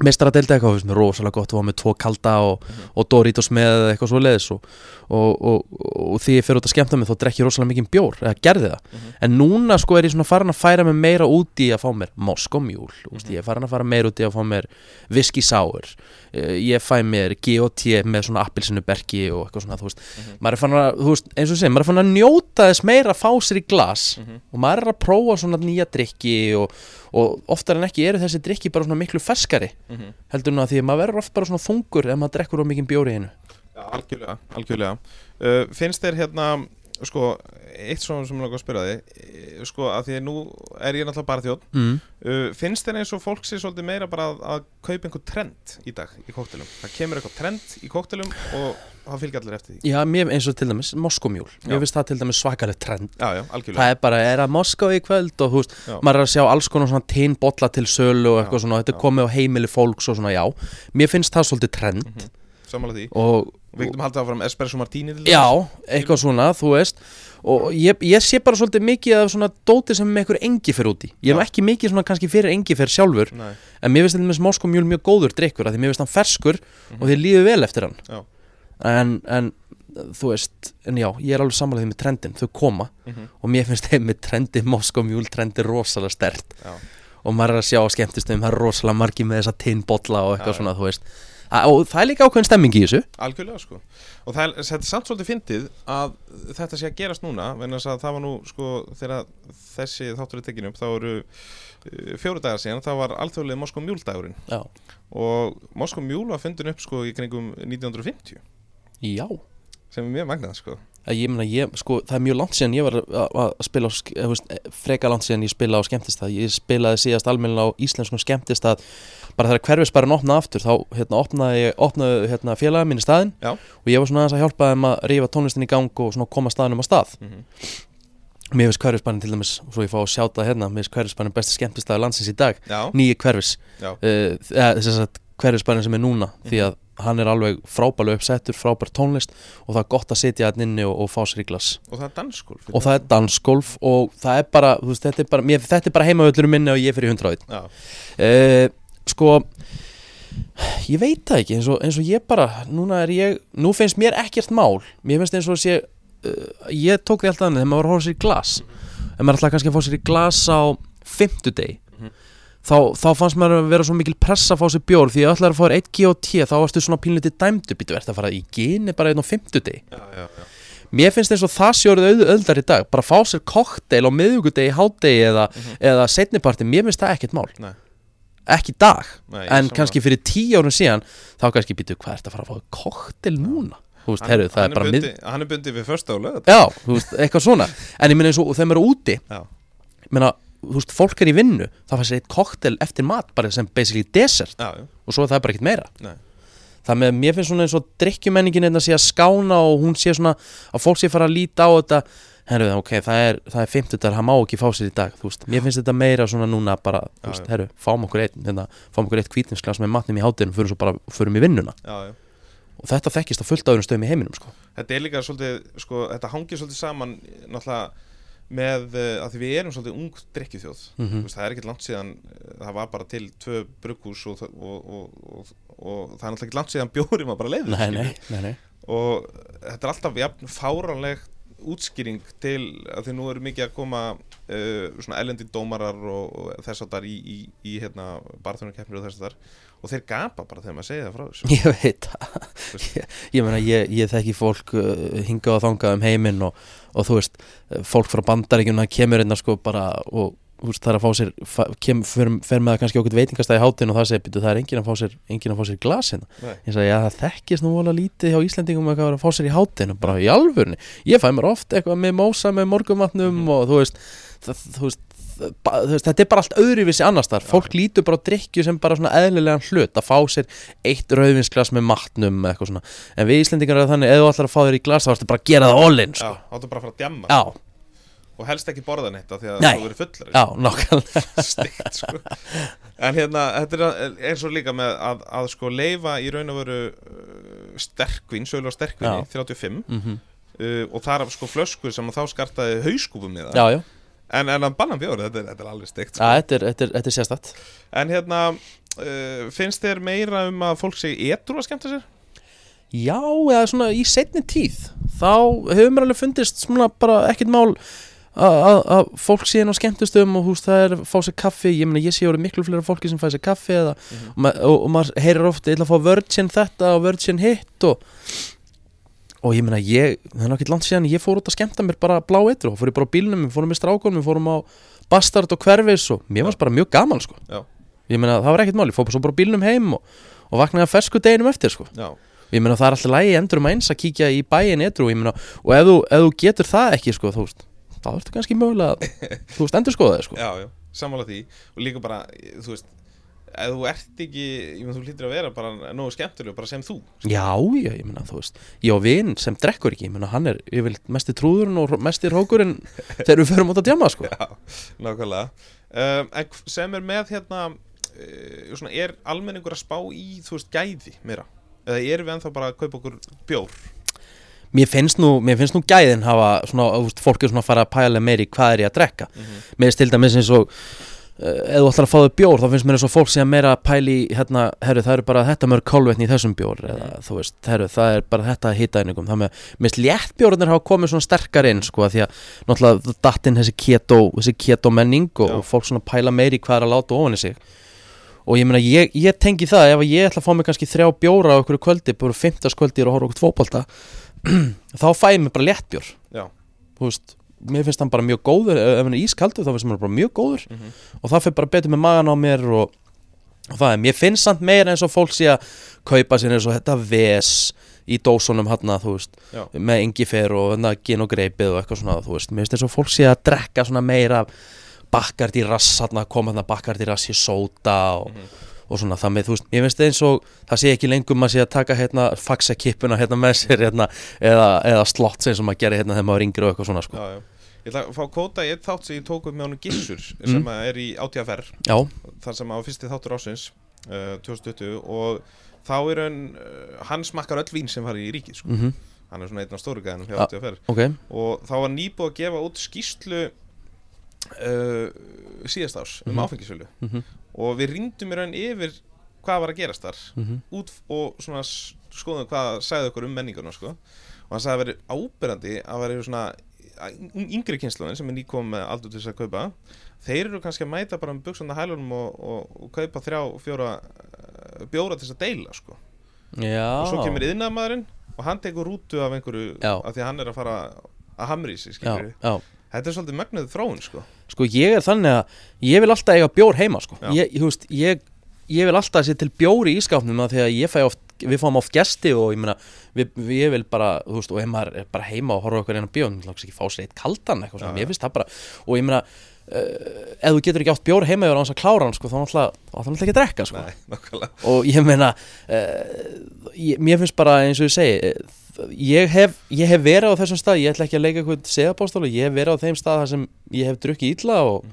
meistara deildi eitthvað, mér rosalega gott að fá með tvo kalda og, og Doritos með eitthvað svo leiðis og, og, og, því ég fer út að skemmta mig þá drekki ég rosalega mikið bjór, eða gerði það Mhm. en núna sko er ég svona farin að færa mig meira út í að fá mér Moskomjúl mm Mhm. ég er farin að fara meira út í að fá mér Eh, ég fæ mér G.O.T. með svona appilsinuberki og eitthvað svona, þú veist Mhm. maður er farin að, þú veist, eins og segir, maður er farin að njóta þess meira að fá sér í glas Mhm. og maður er að prófa svona nýja drikki og, og oftar en ekki eru þessi drikki bara svona miklu ferskari Mhm. heldur nú að því að maður verður oft bara svona þungur ef maður drekkur of mikið bjóri einu Já, algjörlega, algjörlega. Uh, finnst þér hérna, sko, eitt svona sem ég langar að spyrja þig, eh, sko, að því nú er ég náttúrulega bara þjótt, mm. uh, finnst þér eins og fólk sé svolítið meira bara að, að kaupa einhver trend í dag í kóktelum? Það kemur eitthvað trend í kóktelum og það fylgja allir eftir því. Já, mér eins og til dæmis Moskomjúl Já. Mér finnst það til dæmis svakalegt trend Já, já. Það er bara, er að Moskó í kvöld og veist, maður er að sjá alls konar svona tinnbolla til sölu og eitthvað Já, svona, þetta er komið á heimili fólks og svona, já Mér finnst það svolítið trend. Samanlega því. og, Við getum haldið áfram Espresso Martini til já, eitthvað svona, þú veist. Og ég, ég sé bara svolítið mikið af svona dóti sem einhver engi fyrir úti. Ég er nú ekki mikið svona kannski fyrir engi fyrir sjálfur Nei, en mér finnst til dæmis Moskomjúl mjög góður drikkur af því mér finnst hann ferskur og þið líður vel eftir hann. En, en þú veist, en já, ég er alveg því með trendin, þau koma. Mhm. og mér finnst þeim með trendi Moskomjúl trendi rosalega stert já. og maður er að sjá á skemmtistöðum það er rosalega margi með þessa tinnbolla og eitthvað Já, svona, þú veist og það er líka ákveðin stemming í þessu. Algjörlega sko. Og það er, þetta samt svolítið fyndið að þetta sé að gerast núna það var nú sko þegar þessi þáttur er tekin upp þá eru uh, fjóru dagar síðan þá var alþjóðlega Moskó mjúldagurinn já, og Moskó mjúl var fundin upp sko í kringum 1950 já. Sem er mjög magnað sko. Að ég meina, ég, sko, það er mjög langt síðan ég var að, að spila á, veist, freka langt síðan ég spila á skemmtistað. Ég spilaði síðast almennilega á íslenskum skemmtistað. Bara þegar hverfisbærin opnaði aftur þá hérna, opnaði, opnaði hérna, félagið mín í staðinn Já. og ég var svona aðeins að hjálpa þeim að rífa tónlistin í gang og koma staðinum á stað. Mm -hmm. Mér finnst hverfisbærin til dæmis, svo ég fá að sjáta hérna mér finnst hverfisbærin besti skemmtistæði landsins í dag. Nýji hverfis. Uh, að hverfisbærin sem er núna því að hann er alveg frábælu uppsettur frábær tónlist og það er gott að sitja hann inni og, og fá sér í glas. Og það er dansgólf og það er dansgolf og það er bara, þú veist, þetta er bara, mér, þetta er bara heimavöldurum minni og ég fyrir hundraðið Já, uh, sko ég veit það ekki eins og, eins og ég bara, núna er ég nú finnst mér ekkert mál. Mér finnst eins og sé, uh, ég tók því alltaf annað þegar maður var að horfa sér í glas ef maður ætlaði kannski að fá sér í glas á fimmtudegi Mhm. Þá, þá fannst maður að vera svo mikil pressa að fá sér bjór því að ætlaði að fá þér 1 G.O.T. þá varstu svona pínlítið dæmdu býtu verður að fara í gini bara einn já, já, já. Mér finnst eins og það auð, auðvitað í dag bara fá sér kokteil á miðugudegi, hádegi eða, Mhm. eða setniparti, mér finnst það ekkert mál Nei. ekki dag, Nei, en sammála. kannski fyrir tíu árum síðan þá kannski býtu hvað er þetta að fara að fá kokteil núna veist, Hann- herru, það hann er bundi, Hann er bundið við första og lögat já, veist, eitthvað svona en ég meina eins og þegar maður er úti ég meina, þú veist, fólk er í vinnu þá sér eitt kokteil eftir mat bara sem basically dessert. Já, já, og svo er það bara ekkert meira. Nei. Það með, mér finnst svona eins og drikkjumenningin einnig að sé að skána og hún sé svona að fólk sé fara að líta á þetta. Herru, ok, það er, það er 50 það má ekki fá sér í dag, þú veist, mér finnst þetta meira svona núna bara, Já, þú veist, herru, fáum okkur eitt hérna, fáum okkur eitt kvítinsglas með matnum í hátinu fyrir svo bara, fyrir í vinnuna. Og þetta þekkist á fullt öðrum stöðum í heiminum, sko. Þetta er líka svolítið, sko, þetta með uh, að því við erum svolítið ung drikkjuþjóð mm veist, það er ekkert langt síðan uh, það var bara til tvö brugghús og, og, og, og, og það er náttúrulega ekki langt síðan bjóri var bara leiður og þetta er alltaf jafn fáranleg útskýring til að því nú eru mikið að koma uh, svona elendi dómarar og, og þess að þar í, í, í hérna, barþjónarkeppnir og þess að þar og þeir gapa bara þegar maður segir það frá þessu. (laughs) Ég veit það. Ég, ég meina, ég, ég þekki fólk uh, hingað og þangað um heiminn og, og þú veist, fólk frá bandaríkjuna kemur inn sko bara og veist, það er að fá sér, kem, fer, fer með það kannski okkur veitingastæði hátinn og það segir, það er enginn að fá sér, að fá sér glas hérna. Ég sagði, já, það þekkist nú vola lítið hjá Íslendingum að fá sér í hátinn bara í alvörni, ég fæ mér oft eitthvað með mósa með morgumatnum Mhm. og þú veist, það, þú veist það- þetta er bara allt öðruvísi annars þar fólk lítur bara á drikkju sem bara svona eðlilegan hlut að fá sér eitt rauðvinsglas með matnum eitthvað svona. En við Íslendingar er þannig, ef þú ætlar að fá þér í glas þá ertu bara að gera það all-in Já, sko. áttu bara að fara að djamma. Já, og helst ekki borða neitt af því að þú verið fullar já, nákvæmlega. (laughs) Stygt, sko. en hérna, þetta er eins og líka með að, að sko leifa í raun og veru uh, sterkvin, sögulega sterkvinni, 35 mm uh, og þar af sko flöskur sem þá skartaði hauskúfum með það. Já, já, En, en að banna bjór, þetta þetta er alveg steikt sko. ja, þetta, er, þetta, er, þetta er sérstætt En hérna, uh, finnst þér meira um að fólk segi etru að skemmta sér? Já, eða svona í setni tíð. Þá hefur mér alveg fundist svona bara ekkert mál að- að að fólk sé inn á skemmtustöðum og húst það er að fá sér kaffi, ég ég sé orðið miklu fleira fólki sem fæ sér kaffi eða, og, ma og, og maður heyrir ofta, ég ætla að fá virgin þetta og virgin hitt og og ég meina ég, það er náttúrulega langt síðan ég fór út að skemmta mér bara blá eitru og fór ég bara á bílnum, við fórum með strákunum, við fórum á Bastard og Hverfis og mér varst bara mjög gaman sko. Ég meina það var ekkert mál, ég fór bara á bílnum heim og, og vaknaði að fersku deginum eftir sko. Ég meina það er alltaf lægi endur um eins að kíkja í bæin ég meina, og ef þú, ef þú getur það ekki sko, þú veist, þá ertu kannski mögulega þú veist, endur skoða það sko. já, já, sammála því Og líka bara, þú veist Ef þú ert ekki, ég meina þú hlýtur að vera bara nógu skemmtileg, bara sem þú já, já, ég meina, þú veist ég á vin sem drekkur ekki, ég meina, hann er yfirleitt mesti trúðurinn og mesti rókurinn þegar við förum út að djama sko. (laughs) Já, nákvæmlega um, En sem er með hérna uh, svona, Er almenningur að spá í, þú veist, gæði meira? Eða erum við ennþá bara að kaupa okkur bjór? Mér finnst nú, mér finnst nú gæðin hafa svona, veist, fólk er svona að fara að pæla meiri hvað er ég að drekka. Mér finnst til dæmis eins og uh, ef þú ætlar að fá þau bjór þá finnst mér eins og fólk að meira pæli hérna, herru það eru bara þetta mörg kálvetni í þessum bjór eða þú veist, herru það er bara þetta hitaðningum þannig að mér finnst léttbjórnir hafa komið svona sterkar inn sko því að náttúrulega dattinn þessi keto, þessi keto menning og, og fólk svona pæla meiri hvað er að láta ofan í sig. Og ég meina ég, ég tengi það ef ég ætla að fá mig kannski þrjá bjóra á okkur kvöldi, bara fimmtaskvöldi og horfa okkur tvobolta (clears throat) þá fæ ég mig bara léttbjór. Veist, mér finnst hann bara mjög góður ef hann er ískaldur þá finnst hann bara mjög góður. Mhm. og það fyrir bara betur með magan á mér og, og það er, mér finnst samt meira eins og fólk sé að kaupa sér eins og þetta ves í dósunum hann þú veist, Já. með engifer og þarna gin og greipið og eitthvað svona þú veist, mér finnst eins og fólk sé að drekka svona meira bakkart í rass hann koma hann bakkart í rass í sóta og, og svona það með, þú veist, ég finnst eins og það sé ekki lengum að sé að taka hérna faxa-kippuna hérna með sér hérna, eða, eða slott sem maður gerir hérna þegar maður ringir og eitthvað svona sko. já, já. Ég ætla að fá kóta í eitt þátt sem ég tók upp með honum Gissur sem að er í átíðaferð þar sem á fyrsti þáttur ásins uh, 2020 og þá er hann uh, hann smakkar öll vín sem fari í ríkið sko. mhm, hann er svona einn af stóru gæðinum hjá átíðaferð ok. Og þá var nýbúið að gefa út skýslu uh, síðast árs um Mhm. áfengisölu. Mhm, og við rýndum í raun yfir hvað var að gerast þar mhm, út og svona skoðum hvað sagði okkur um menninguna sko. og hann sagði að veri ábyrrandi að veri svona yngri kynsluðin sem er nýkom með aldur til þess að kaupa þeir eru kannski að mæta bara um buksunda hælunum og, og, og kaupa þrjá, fjóra uh, bjóra til þess að deila sko. Og svo kemur yðnaðmaðurinn og hann tekur rútu af einhverju af því að hann er að fara að hamri í sig já, skilur já. Þetta er svolítið mögnuð þróun sko. Sko ég er þannig að ég vil alltaf eiga bjór heima sko. Ég, ég, veist, ég, ég vil alltaf sé til bjór í ískapnum að því að ég fæ oft, við fáum oft gesti og ég meina, við, við ég vil bara, þú veist, og ef maður er bara heima og horfa okkur eina bjór, þá ekki fá sér eitt kaldan eitthvað svona, mér finnst það bara, og ég meina uh, ef þú getur ekki átt bjór heima og hans að klára hann, sko, þá þá er náttúrulega ekki að drekka, sko. Nei, og ég meina uh, ég, mér finnst bara eins og ég segi eh, ég hef, ég hef verið á þessum stað ég ætla ekki að leika eitthvað seðapóstólu ég hef verið á þeim stað þar sem ég hef drukkið illa og,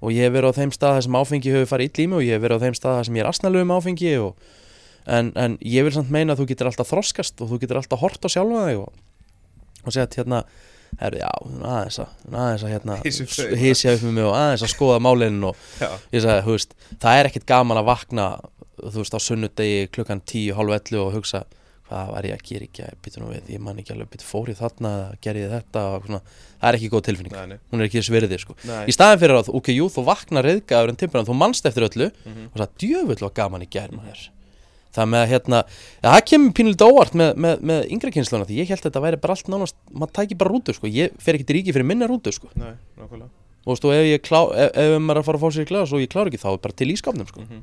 og ég hef verið á þeim stað þar sem áfengi hefur farið illa í mig og ég hef verið á þeim stað þar sem ég er asnalegu um áfengi og, en, en ég vil samt meina að þú getur alltaf þroskast og þú getur alltaf hort á sjálfa þig og, og segja að hérna Herru, já, aðeins að, aðeins að hérna, hísja upp með mig. og aðeins að skoða málinn og, ég sagði, þú veist, það er ekkit gaman að vakna þú veist, á sunnudegi klukkan 10, halv 11 og hugsa hvað var ég að gera ekki, býta nú við ég man ekki alveg, býta fór ég þarna eða gerði þetta og svona, það er ekki góð tilfinning nei, nei, hún er ekki þess virði, sko nei. í staðin fyrir að, ok, jú, þú vaknar reyðgæður en timburan, þú manst eftir öllu Mhm. og sagði, djöfull og gaman í gær maður það með að hérna, ja, það kemur pínulegt óvart með, með, með yngri kynsluna því ég held að þetta væri bara allt nánast, maður tæki bara rútu sko, ég fer ekki til ríki fyrir minna rútu sko og þú veist, og ef klá, ef, ef maður er að fara að fá sér í glas og ég klára ekki þá er bara til ískapnum sko. Mhm.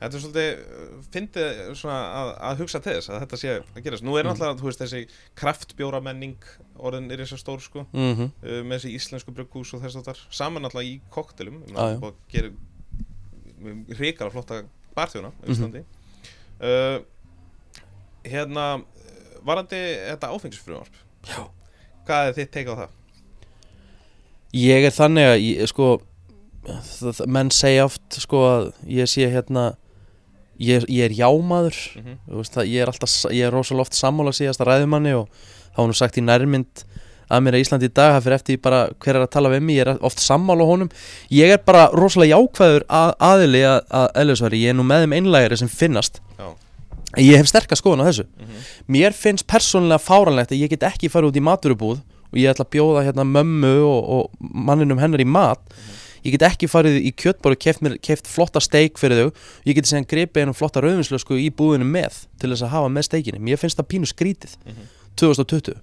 Þetta er svolítið, uh, fyndið svona að, að hugsa til þess að þetta sé að gerast Nú er Mhm. náttúrulega, þú veist, þessi kraftbjóra menning orðin er þess að stór sko mm -hmm. uh, með þessi íslensku brugghús og þess að þar saman náttúrulega í koktelum já. og gerir ríkara flotta barþjóna á Mhm. Íslandi uh, Hérna, uh, varandi þetta áfengisfrumvarp Já. Hvað er þitt teika á það? Ég er þannig að ég, sko, menn segja oft sko að ég sé hérna ég, ég er jámaður. Mm -hmm. veist, það, ég er alltaf, ég er rosalega oft sammála síðast að ræðumanni og þá nú sagt í nærmynd að mér að Íslandi í dag það fyrir eftir bara hver er að tala við mig ég er oft sammála honum. Ég er bara rosalega jákvæður að, aðili að, að eðlisværi, ég er nú með þeim einlægari sem finnast. Já. ég hef sterkast skoðun á þessu. Mhm. mér finnst persónulega fáranlegt að ég get ekki farið út í maturubúð og ég ætla að bjóða hérna mömmu og, og manninum hennar í mat ég get ekki farið í kjötbóru keft, mér, keft flotta steik fyrir þau. Ég get segja gripið einum flotta rauðvinslösku í búðinu með til þess að hafa með steikinni mér finnst það pínu skrítið. Mhm. 2020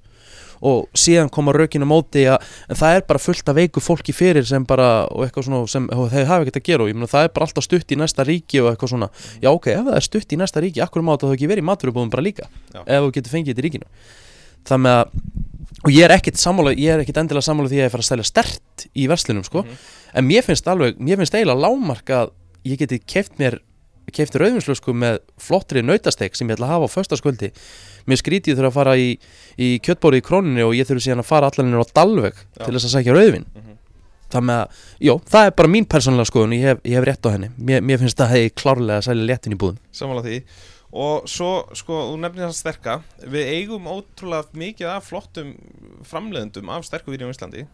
og síðan koma rökinu móti að en það er bara fullt af veiku fólki fyrir sem bara og eitthvað svona sem og þeir hafa ekkert að gera og ég meina það er bara alltaf stutt í næsta ríki og eitthvað svona. Já ok, ef það er stutt í næsta ríki, akkur má þetta þá ekki verið í maturubúðum bara líka? Já. ef þú getur fengið þetta í ríkinu. Með að og ég er ekkit sammála, ég er ekkit endilega sammála því að ég fara að stæla stert í verslunum sko Mhm. en mér finnst alveg, mér finnst eiginlega lámark að ég geti keft mér keft rauðvinslösku með flottri nautasteik sem ég ætla að hafa á föstaskvöldi mér skrítið þurfa að fara í, í kjötbóri í króninni og ég þurfa síðan að fara allanir á Dalveg Já. til þess að sækja rauðvin Mhm. það með að, jó, það er bara mín persónulega skoðun ég hef, ég hef rétt á henni, mér, mér Og svo, sko, þú nefnir það sterka. Við eigum ótrúlega mikið af flottum framleiðendum af sterku vídeum í Íslandi.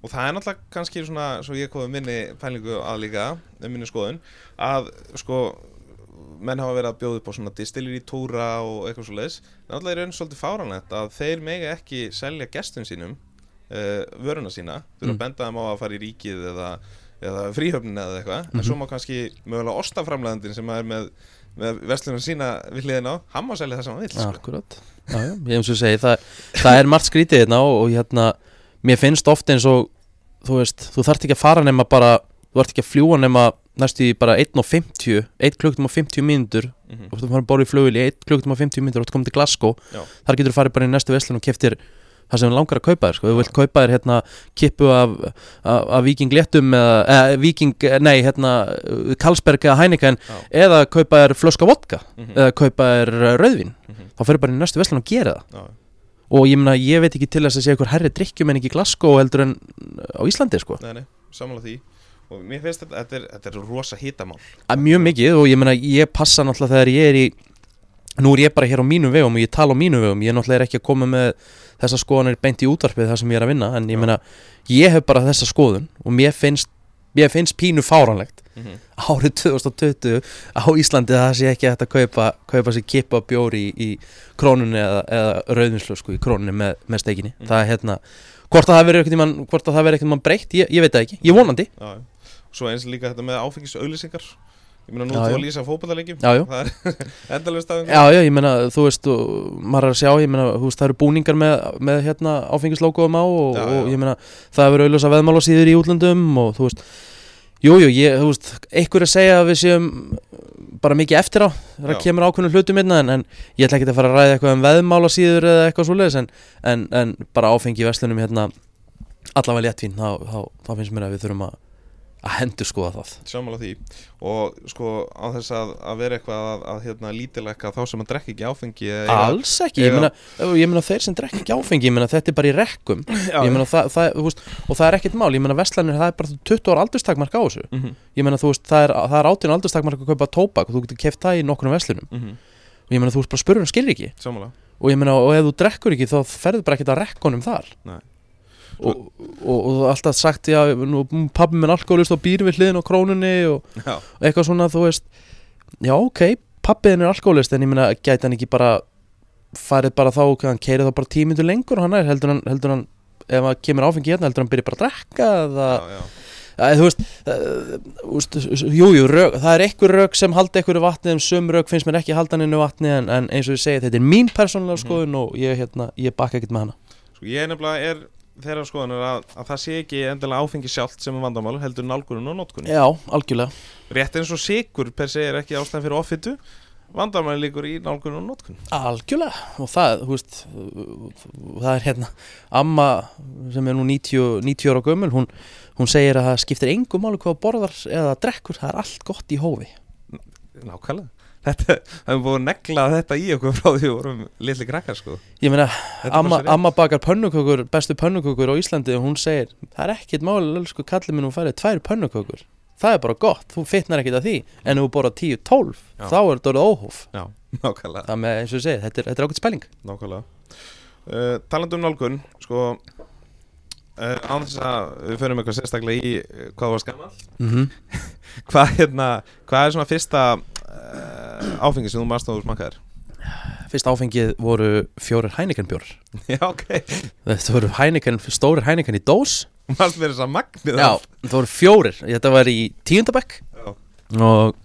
Og það er náttúrulega kannski svona, svo ég komið minni pælingu að líka, minni skoðun Að, sko, menn hafa verið að bjóða upp á svona distillir í túra og eitthvað svo leiðis er náttúrulega í raun svolítið fáranlegt að þeir mega ekki selja gestum sínum uh, vöruna sína. Þú eru Mm. að benda þeim á að fara í ríkið eða, eða fríhöfnin eða eitthvað. En svo má kannski mögulega ostaframlegandin sem er með með verslunum sína við hliðin á hann má selja það sem hann vil sko. Já, já, ég segi, það, það er margt skrítið hérna og, og hérna, mér finnst oft eins og þú veist, þú þarft ekki að fara nema bara, þú þarft ekki að fljúa nema næstu í bara 1.50 1 klukkutum og 50 mínútur Mhm. og þú farir bara í flugil í 1 klukkutum og 50 mínútur og þú komið til Glasgow Já. þar getur þú farið bara í næstu veslun og keftir það sem þú langar að kaupa þér sko. þú vilt kaupa þér hérna kippu af, af, af Viking Léttum eða eh, Viking, nei hérna Karlsberg eða Heineken Já. eða kaupa þér flöska vodka Mhm. eða kaupa þér eh, rauðvín Mhm. þá fyrir bara í næstu veslun og gera það Já. og ég meina ég veit ekki til þess að sé eitthvað herri drikkjum en ekki Glasgow heldur en á Íslandi sko Nei, nei, samanlega því og mér finnst þetta, þetta er, þetta er rosa hitamál að mjög mikið og ég meina ég passa náttúrulega þegar ég er í nú er ég bara hér á mínum vegum og ég tala á mínum vegum ég náttúrulega er ekki að koma með þessa skoðanir beint í útvarpið þar sem ég er að vinna en ég meina ég hef bara þessa skoðun og mér finnst, mér finnst pínu fáranlegt mm -hmm. árið 2020 á Íslandi að það sé ekki hægt að kaupa, kaupa sér kipa bjóri í, í krónunni eða, eða rauðvinslösku í krónunni með, með steikinni Mhm. það er hérna, hvort að það verður mann, hvort að það verður ekkert mann breytt, ég, ég veit það ekki ég vonandi, Já. Svo eins líka þetta með áfengis auðlýsingar Ég meina nú Já, þú að lýsa já. Það er endalust af já já, ég meina þú veist, og, maður er að sjá, ég meina þú veist, það eru búningar með, með hérna áfengislókuðum á og, Já, og ég meina það hefur auðlösa veðmála síður í útlöndum og þú veist Jújú, jú, ég, þú veist, einhver að segja að við séum bara mikið eftir á það kemur ákveðnum hlutum minna en, en ég ætla ekki að fara að ræða eitthvað um veðmála síður eða eitthvað svoleiðis en, en, en bara áfengi í verslunum hérna allavega léttvín, þá, þá, þá finnst mér að við þurfum að, að hendur skoða það. Samanlega því. Og sko á þess að, að vera eitthvað að, að hérna, lítilegka þá sem að drekka ekki áfengi eða Alls ekki, ég meina, ég meina þeir sem drekka ekki áfengi, ég meina þetta er bara í rekkum. (laughs) Meina það, það, veist, og það er ekkert mál, ég meina verslanir, það er bara 20 ára aldurstakmark á þessu. Mhm, ég meina þú veist, það er, það er átján aldurstakmark að kaupa tóbak og þú getur keft það í nokkurnum verslunum. Mhm, og ég meina þú veist bara spurður ekki Samanlega og ég meina og ef þú drekkur ekki þá ferður bara ekkert að rekkonum þar. Nei. Og, og, og alltaf sagt já, nú, pabbi minn alkoholist og býr við hliðin á krónunni og, Já, og eitthvað svona þú veist. Já ok, pabbiðin er alkoholist en ég meina gæti hann ekki bara farið bara þá, hann keiri þá bara tímindu lengur og hann er, heldur hann, heldur hann ef hann kemur áfengi hérna, heldur hann byrja bara að drekka eða, þú veist, úst, jú, það er einhver rök sem halda einhverju vatni en sum rök finnst mér ekki halda henni vatni en, en eins og ég segi, þetta er mín persónulega skoðun og ég, hérna, ég bakka ekkert með hana. Sko ég nefnilega er þeirra skoðanur að, að það sé ekki endilega áfengi sjálft sem er vandamál heldur nálgunum og notkunum Já, algjörlega. Rétt eins og sigur per se er ekki ástæðan fyrir offitu Vandamál líkur í nálgunum og notkun. Algjörlega og það, þú veist það er hérna amma sem er nú 90, 90 ára gömul hún, hún segir að það skiptir engum máli hvað borðar eða drekkur, það er allt gott í hófi. Nákvæmlega Þetta, það hefur búið að negla þetta í okkur frá því vorum litli krakkar sko. Ég meina, amma, amma bakar pönnukökur, bestu pönnukökur á Íslandi og hún segir, það er ekkert máli elsku kallið minn hún færið tvær pönnukökur. Það er bara gott, þú fitnar ekkert að því. En þú borðar 10-12, Já. þá er þetta orðið óhóf. Já, (laughs) nákvæmlega. Það með eins og ég segi, þetta er, er ákveðt spæling. Nákvæmlega. Uh, talandi um nálgun sko uh, án þess að við förum eitthvað sérstaklega í uh, hvað þú varst gammal mm (laughs) hvað, hérna, hvað er svona fyrsta uh, áfengi sem þú marst á þú smakkaðir? Fyrst áfengið voru fjórir Heineken bjór já ok, Þetta voru Heineken, stórir Heineken í dós. Marst verið þess að magnið Já, þetta voru fjórir. Þetta var í tíundabæk. Og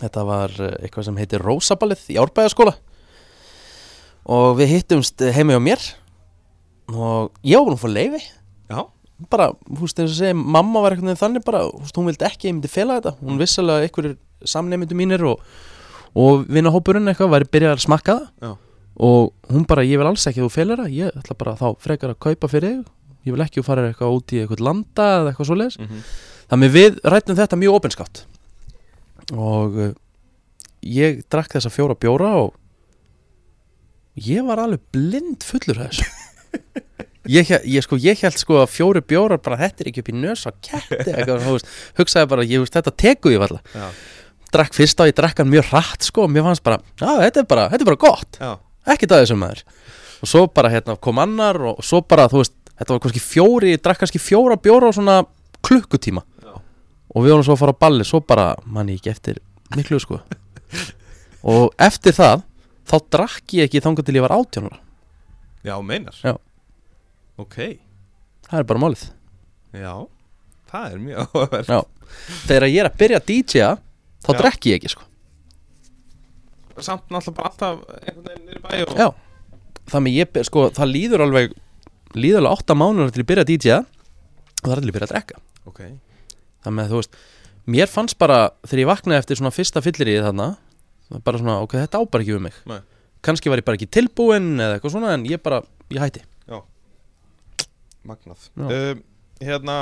þetta var eh, eitthvað sem heitir Rósaballið í Árbæðaskóla Og við hittumst heima hjá mér. Og ég var búin að fá leifi já, Bara, þú veist, eins og segja Mamma var eitthvað þannig bara, þú veist, hún vildi ekki að Ég myndi fela þetta, hún vissalega einhverjir Samnefndu mínir og, og Vinnahópurinn eitthvað væri byrjað að smakka það. Já, Og hún bara, ég vil alls ekki að þú felir það. Ég ætla bara þá frekar að kaupa fyrir þig. Ég vil ekki að þú farir eitthvað út í eitthvað landa Eða eitthvað svoleiðis. Mm Þannig við rættum þetta mjög opinskátt. Og uh, ég drakk þessa fjóra bjóra og ég var alveg blind fullur þessu. Ég, ég, sko, ég held sko að fjóri bjórar bara þetta er ekki upp í nös á ketti eitthvað, þú veist, hugsaði bara, ég veist, þetta teku ég já, drakk fyrst á, ég drakk hann mjög hratt sko. Og mér fannst bara, já, þetta er bara, þetta er bara gott. Já, ekki það þessum maður. Og svo bara hérna kom annar og svo bara, þú veist, þetta var kannski fjóri, ég drakk kannski fjóra bjóra á svona klukkutíma. Já. og við vorum svo að fara á balli svo bara, manni ekki eftir miklu sko. (laughs) Og eftir það þá drakk ég ekki þangað til ég var átjónara já, meinar. Já. ok, það er bara málið. Já það er mjög áhugaverð Já. þegar ég er að byrja að DJ-a þá Já. drekk ég ekki sko samt náttúrulega bara alltaf einhvern veginn í bæ og Já. þannig ég, sko, það líður alveg líður alveg 8 mánuður til ég byrja að DJ-a og það er allir að byrja að drekka ok, þannig að þú veist mér fannst bara þegar ég vaknaði eftir svona fyrsta fyllir í þarna bara svona ok, þetta á bara ekki um mig Nei. kannski var ég bara ekki tilbúinn eða eitthvað svona en ég bara, ég hætti magnað Já. uh, hérna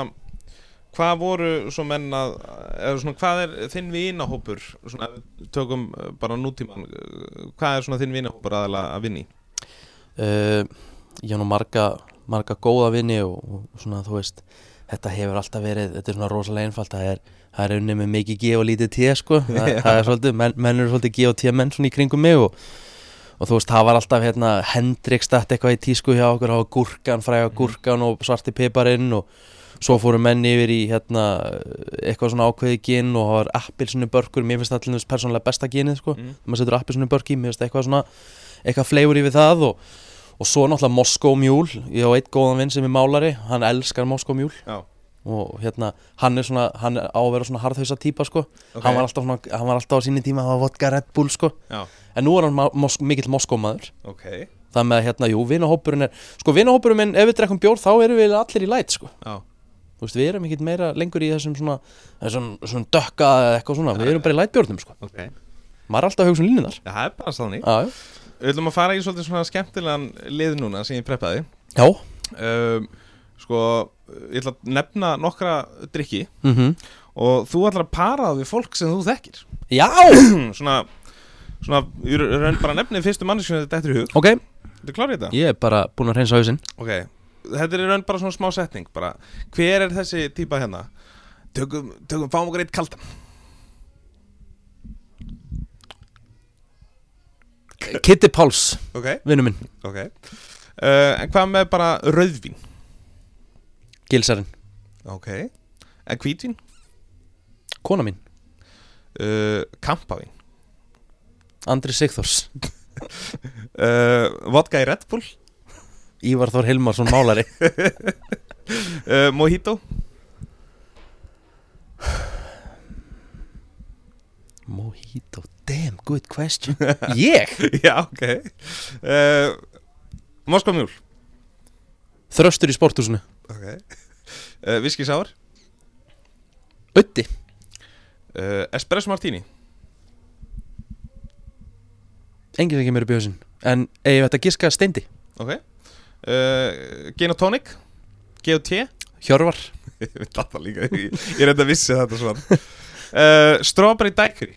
hvað voru svo menn að eða svona, hvað er þinn vinahópur svona, tökum uh, bara nútíman uh, hvað er svona þinn vinahópur aðalega að vinni uh, ég hef nú marga marga góða vini og, og svona þú veist þetta hefur alltaf verið, þetta er svona rosalega einfalt það er, það er unni með mikið G og lítið T sko, (laughs) það, það er svolítið menn, menn eru svolítið G og T menn svona í kringum mig og, og þú veist, það var alltaf hérna Hendrix dætt eitthvað í tísku hjá okkur hafa gúrkan, fræga gúrkan og svarti piparinn og svo fóru menn yfir í hérna eitthvað svona ákveði gin og það var appilsinu börkur, mér finnst þess persónulega besta ginið sko, Mm. maður setur appilsinu börk í, mér finnst eitthvað svona eitthvað fleifur yfir það og, og svo náttúrulega Moskó Mjúl, ég á eitt góðan vinn sem er málari, hann elskar Moskó Mjúl Já. og hérna, hann er svona hann er á að vera svona harðhausa típa sko. Ok. hann, var alltaf svona, hann var alltaf á síni tíma að hafa vodka Red Bull sko, Já. en nú er hann mos mikill Moskó maður, ok, það með hérna, jú, vinahópurinn er, sko vinahópurinn ef við drekkum bjór þá erum við allir í læt sko. Þú veist, við erum ekkit meira lengur í þessum svona þessum svona dökka eða eitthvað svona. Við erum bara í lætbjörnum sko, ok. Já, maður er alltaf að hugsa um línunar það er bara sannig já, já, við ætlum að fara í svolítið svona skemmtilegan lið núna sem ég preppaði. Já, um, sko, ég ætla að nefna nokkra drikki mhm. Og þú ætlar að para það við fólk sem þú þekkir. Já, (clears throat) svona, svona, ég raun bara nefnið fyrstu manneskjum þetta eftir í hug. Ok, Þetta klárið þetta? ég er bara búin að reynsa hausinn. Ok, þetta er raun bara svona smá setning bara, hver er þessi típa hérna? Tökum, tökum, fáum okkur eitt kaldan Kitty Páls, Ok, vinnu minn, ok. Uh, En hvað með bara rauðvín? gilsarinn. Ok. En hvítvín? kona mín, Uh, kampavín. Andri Sigþórs. Uh, Vodka í Red Bull Ívar Þór Hilmarsson málari. Uh, (laughs) Mojito? Mojito, damn good question. Ég? (laughs) Já, ok. Uh, Moskva mjúl Þröstur í sporthúsinu. Ok. Uh, Whisky sour. Ötti, uh, Espresso martini. Sem kemur upp í hausinn. En við þetta giska steindi? Ok uh, Gin og tonic G&T Hjörvar, (laughs) Ég veit þetta líka Ég, er enda að vissi þetta svona. Uh, Strawberry daiquiri.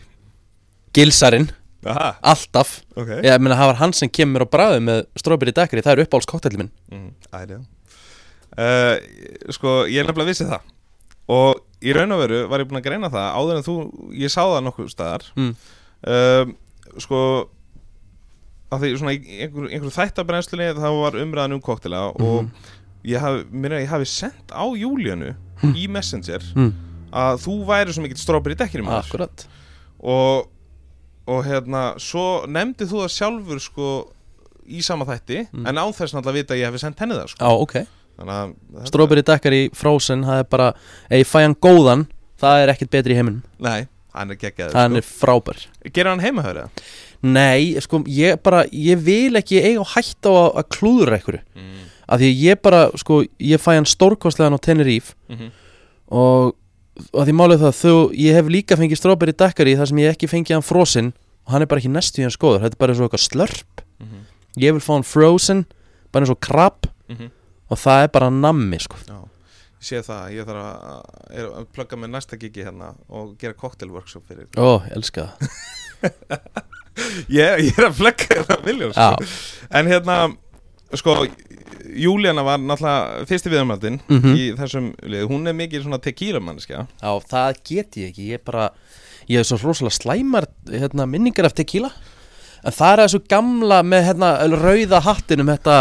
Gilsarinn. Aha, Alltaf. Ok. Ég meina það var hann sem kemur á bræðu með strawberry daiquiri Það er uppáhalds koktellin minn mm, Æri, uh, Sko, ég er nefnilega vissi það. Og í raun og veru var ég búin að greina það Áður en þú, ég sá það nokkuð staðar. Mm. um, Sko að því svona í einhver, einhver þættabrennslunni þá var umræðan um koktela og Mhm. ég hafi, mér að ég hafi sendt á Júlíanu í Messenger mm. að þú væri svo mikill strópar í dekkinu maður Akkurat og, og hérna svo nefndi þú það sjálfur sko í sama þætti Mm. en án þess náttúrulega vita að ég hefði sendt henni það sko Já, ok þetta- Strawberry Dekkar í Frozen Það er bara ég fæ hann góðan Það er ekkert betri í heiminum nei, hann er geggjaður Hann sko. er frábær gerir hann heima höfðu Nei, sko, ég bara Ég vil ekki eiga á hætt á að, klúðra einhverju. Mm. Af því ég bara, sko Ég fæ hann stórkostlegan á Tenerife mm Og og að því málið það Þú, ég hef líka fengið Strawberry Dekkar í Það sem ég ekki fengið hann Frozen Og hann er bara ekki næstu í hann skoður Þetta er bara eins og eitthvað slörp -hmm. Ég vil fá hann Frozen Bara eins og krab. Mm Og það er bara nammi, sko. Já, ég sé það, ég þarf að, að plugga með næsta gigi hérna og gera cocktail workshop fyrir. Ó, elska það (laughs) Ég, ég er að plugga þetta Já, sko. En hérna, sko, Júlíana var náttúrulega fyrsti viðamaldin Mhm. í þessum lið Hún er mikið svona tequila mannskja Já, það get ég ekki, ég bara Ég hef svo rosalega slæmar hérna, minningar af tequila En það er þessu gamla með hérna, rauða hattinum þetta,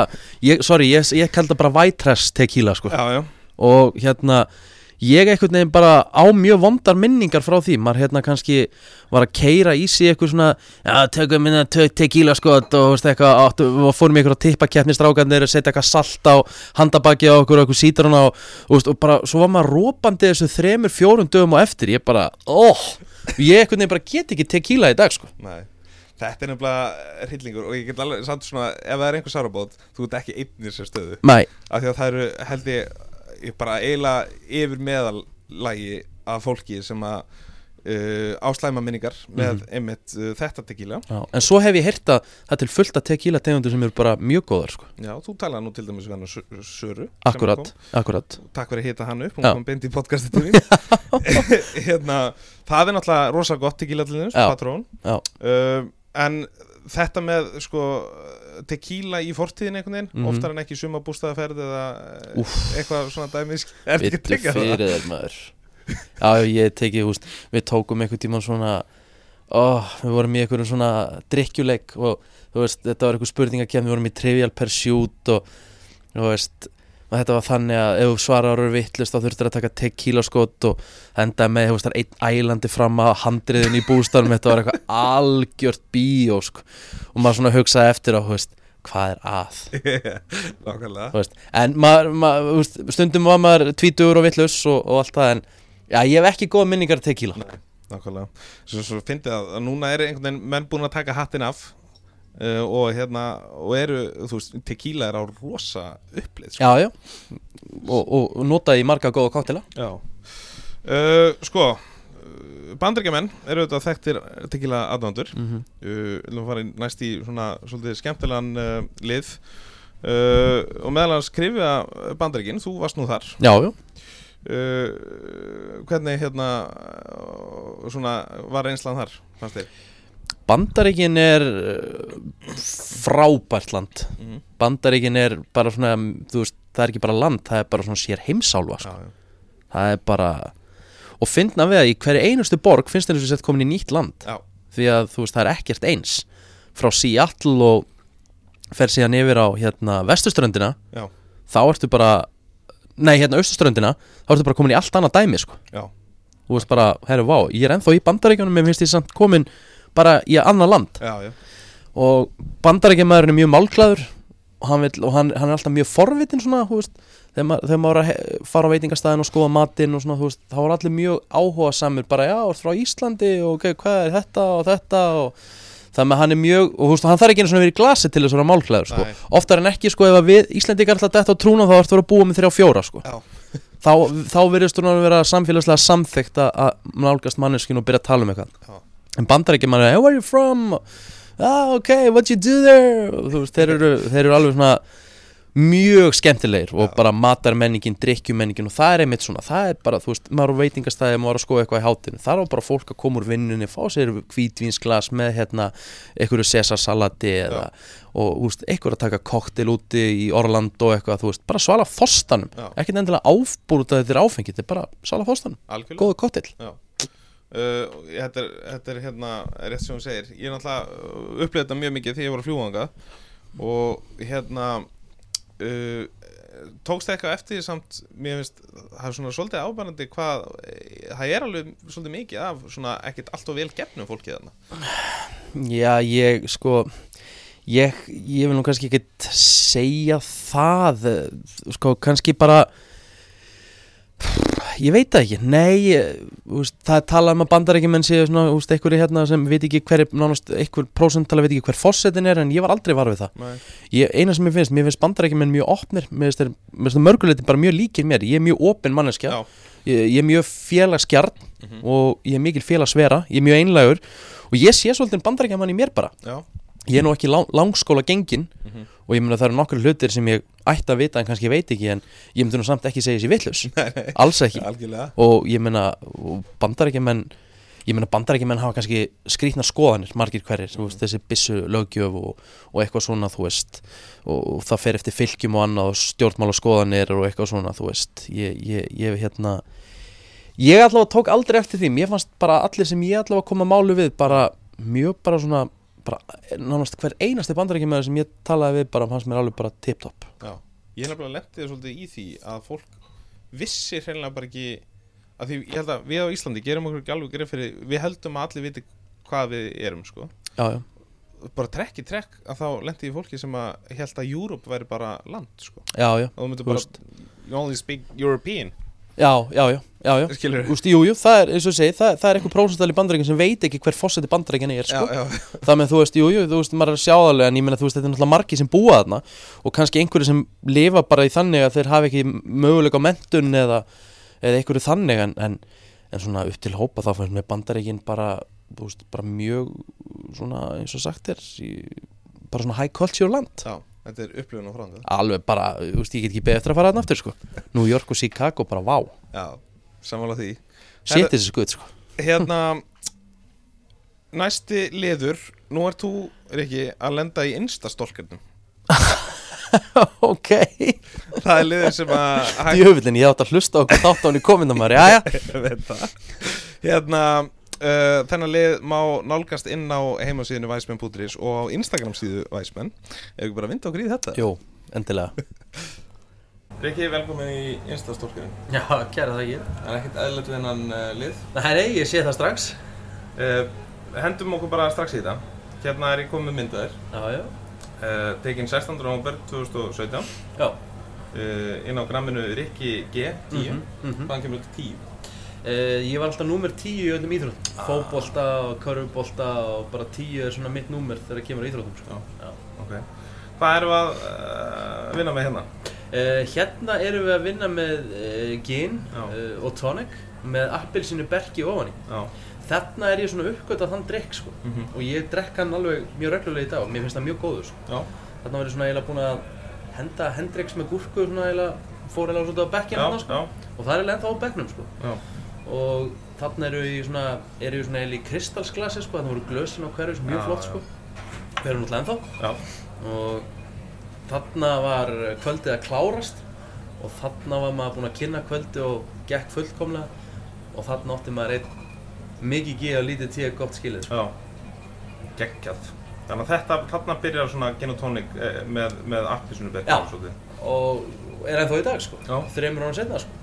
ég, Sorry, ég, ég kalda bara white trash tequila sko. Já, já, Og hérna Ég einhvern veginn bara á mjög vondar minningar frá því. Maður hérna kannski var að keira í sig eitthvað svona Já, tökum minna te tequila skot Og veist, eitthvað, áttu, og fórum í eitthvað tippakeppni strákarnir Setja eitthvað salt á handabaki á okkur Og eitthvað sítruna og, og, veist, og bara Svo var maður rópandi þessu þremur, fjórum dögum á eftir. Ég bara, óh Ég einhvern veginn bara get ekki tequila í dag sko. Nei. Þetta er nefnilega hryllingur og ég get alveg samt svona, ef það er einhver sárabót, þú ert ekki einn í þessu stöðu. Nei, af því að það eru held ég bara eiginlega yfir meðallægi af fólki sem að uh, áslæma minningar með Mhm. einmitt uh, þetta tequila. Já. En svo hef ég heyrt að það til fullt af tequila tegundur sem eru bara mjög góðar sko. Já, þú talaði nú til dæmis við hann Söru Akkurat, akkurat. Takk fyrir að hita hann upp, hún Já. kom beint í podcastið til (laughs) mín. (laughs) Hérna, Það er náttúrulega rosa gott tequila til þess, patrón uh, En þetta með sko tequila í fortíðin einhvern veginn Mhm. oftar en ekki sumabústaðaferð eða eh, Úff. eitthvað svona dæmis (laughs) Er ekki að tryggja það? fyrir þér maður Já, ég tekið, húst, við tókum einhvern tímann svona ó, Við vorum í einhverjum svona drikkjuleik og þú veist, þetta var einhver spurningakefni Við vorum í Trivial Pursuit og þú veist, og þetta var þannig að ef svarar og vittlust þá þurftir að taka tequila skot og enda með, það er einn ælandi fram að handriðin í bústanum Þetta var eitthvað algjört bíó, sko. Og maður svona hugsaði eftir á, veist, hvað er að? (laughs) Veist, en maður, maður, stundum var maður tvítugur og vitlaus og, og allt það en já, ég hef ekki góða minningar tequila. Nákvæmlega. Svo, svo fyndið að, að núna er einhvern veginn menn búin að taka hattin af uh, og hérna og eru, þú veist, tequila er á rosa upplið sko. Já, já. Og, og, notaði í marga góða koktela Já. Uh, Sko Bandryggjumenn eru auðvitað þekktir tequila aðdándur mm -hmm. uh, Við viljum fara í næst í svona svolítið skemmtilegan uh, lið. Uh, og meðal hans skrifja Bandryggin, þú varst nú þar. Já, já, uh, Hvernig hérna uh, svona var einslan þar, fannst þér? Bandaríkin er uh, frábært land Mm. Bandaríkin er bara svona, veist, það er ekki bara land það er bara svona sér heimsálfa sko. Já, já það er bara og finna við að í hverju einustu borg finnst þér þess að sett komin í nýtt land Já. því að þú veist, það er ekkert eins frá Seattle og fer síðan yfir á hérna vestuströndina Já. þá ertu bara nei, hérna austuströndina þá ertu bara komin í allt annað dæmi sko. Þú veist bara, herru, vá, ég er ennþá í bandaríkjunum mér finnst ég samt komin bara í annað land. Já, já. Og bandaríkjumæðurinn er mjög málglæður og, hann, vill, og hann, hann er alltaf mjög forvitin svona, þú veist, þegar, ma þegar maður að fara á veitingastæðin og skoða matinn og svona, þú veist, þá er allir mjög áhuga samur bara, já, frá Íslandi? Og ok, hvað er þetta og þetta? Og það með hann er mjög, og þú veist, hann þarf ekki einu svona verið í glasi til þess að vera málglæður, sko. Oftar en ekki, sko, ef að við Íslendingar alltaf detta á trúna þá ertu að vera að búa með þrjá fjóra, sko. Þá, þá verðist hún að vera samfélagslega samþykkt að- að nálgast manneskinu og byrja að tala um eitthvað En bandarækjum mann er, hey, where are you from? ah, ok, what you do there? og veist, þeir eru, þeir eru alveg svona mjög skemmtilegir og bara matarmenningin, drikkjumenningin og það er einmitt svona, það er bara, þú veist, maður á veitingastæði maður er að skoða eitthvað í hátinu, það er bara fólk að koma úr vinnunni, fá sér hvítvínsglas með hérna, einhverju sesarsalati eða, og þú veist, einhverju að taka koktel úti í Orlando eitthvað, þú veist, bara svala fostanum. Ekkert endilega áfbúrúta þetta er áfengi, þetta er bara svala fostanum, góðu koktel Já. Uh, þetta, er, þetta er hérna rétt sem hún segir. Ég er náttúrulega upplifði þetta mjög mikið þegar ég var að fljúa þangað og hérna uh, tókst eitthvað eftir samt mér finnst það er svona svolítið ábærandi hvað það er alveg svolítið mikið af svona ekkert allt og vel gefnum fólkið þarna. Já, ég sko ég, ég vil nú kannski ekki segja það eh, sko kannski bara ég veit það ekki, nei úst, það er talað um að bandarækjumenn séu svona, úst, einhverju hérna sem veit ekki hver nánast, einhver prósentala veit ekki hver fossetin er en ég var aldrei var við það. Ég, eina sem ég finnst, mér finnst bandarækjumenn mjög opnir mér finnst þeir- mér finnst þeir mörguleiti bara mjög líkir mér. Ég er mjög opin manneskja. Ég, ég er mjög félagsgjarn Mhm. og ég er mikil félagsvera, ég er mjög einlægur og ég sé svolítið bandarækjaman í mér bara. Já, ég er nú ekki lang, langskóla gengin Mhm. Og ég meina það eru nokkur hlutir sem ég ætti að vita en kannski veit ekki en ég myndi nú samt ekki segja þessi (laughs) nei, alls ekki. Algjörlega. Og ég meina bandarækjumenn ég meina bandarækjumenn hafa kannski skrýtnar skoðanir margir hverjir, þú veist, þessi bissu löggjöf og, og eitthvað svona, þú veist og, og það fer eftir fylgjum og annað og stjórnmála skoðanir og eitthvað svona, þú veist. Ég, ég, ég hérna ég allavega tók aldrei eftir því. Mér fannst bara allir sem ég allavega kom að málu við bara mjög bara svona bara nánast hver einasti bandarækjumæður sem ég talaði við bara fannst mér alveg bara tip-top. Já, ég hef nefnilega lendið svolítið í því að fólk vissi hreinlega bara ekki að því ég held að við á Íslandi gerum okkur ekki alveg greið fyrir við heldum að allir viti hvað við erum sko. Já, já, bara trekk í trekk að þá lendið í fólki sem að held að Europe væri bara land sko. Já, já, og þú myndir bara you only speak European já, já, já, já, já. Úst, jú, jú, það er, eins og ég segi, það, það er eitthvað prósental í bandarækjum sem veit ekki hver fórseti bandarækjan er, sko. já, Það með, þú veist, jú, jú, þú veist, maður er að sjá það alveg, en ég meina, þú veist, þetta er náttúrulega margir sem búa þarna og kannski einhverju sem lifa bara í þannig að þeir hafi ekki möguleika mentun eða, eða einhverju þannig, en, en, en svona upp til hópa þá fannst með bandarækjinn bara, þú veist, bara mjög, svona, eins og sagt er, í, bara svona high culture land. já, þetta er upplifun og franga Alveg bara, þú veist, ég get ekki beðið eftir að fara þarna aftur, sko. New York og Chicago, bara, vá, já, samanlega því shit þessi skutt, sko. hérna næsti liður nú er þú, Riki, að lenda í instastolkernum (laughs) ok. það er liður sem að (laughs) Djöfullin, ég átt að hlusta á okkur þátt á henni já. (laughs) Ég veit það. hérna uh, þennan lið má nálgast inn á heimasíðinu Væsmenn.is og á Instagram síðu Væsmenn ef ekki bara vinda okkur í þetta Jú, endilega. (laughs) Riki, velkomin í Instastolkerinn Já, kæra það ekki. það er ekkert eðlert við hennan uh, lið Nei, nei, ég sé það strax. uh, hendum okkur bara strax í þetta hérna er ég komið myndaðir Já, já. uh, tekin 16. november 2017 Já. uh, inn á gramminu Rikki G 10 Mhm, mhm. hvaðan kemur þetta 10? Uh, ég var alltaf númer 10 í öllum íþróttum. Ah. Fótbolta og körfubolta og bara 10 er svona mitt númer þegar það kemur á íþróttum. Sko. Já. ok hvað erum við að uh, vinna með hérna? Uh, hérna erum við að vinna með gin Já. og tonic með appelsinu berki ofan í. Já. Þarna er ég svona uppgötað þann drikk sko. Mm Og ég drekk hann alveg mjög reglulega í dag og mér finnst það mjög góður sko. Já. Þarna var ég svona eiginlega búin að henda Hendrix með gúrku svona eiginlega fór eiginlega svolítið á bekkinn Já, hann sko. já, og það er eiginlega ennþá á bekknum sko. já, og þarna eru við í svona eru við svona eiginlega í kristalsglasi sko, þannig voru glösin á hverju sem mjög Já, flott sko. við erum náttúrulega ennþá já, og þarna var kvöldið að klárast og þarna var maður búinn að kynna kvöldið og gekk fullkomlega og þarna átti maður einn mikið gíð og lítið tíu gott skilið sko. já geggjað þannig að þetta, þarna byrjar svona gin og tonic eh, með, með appisunubekki Já. og er ennþá í dag sko. Þreymur ára setna sko.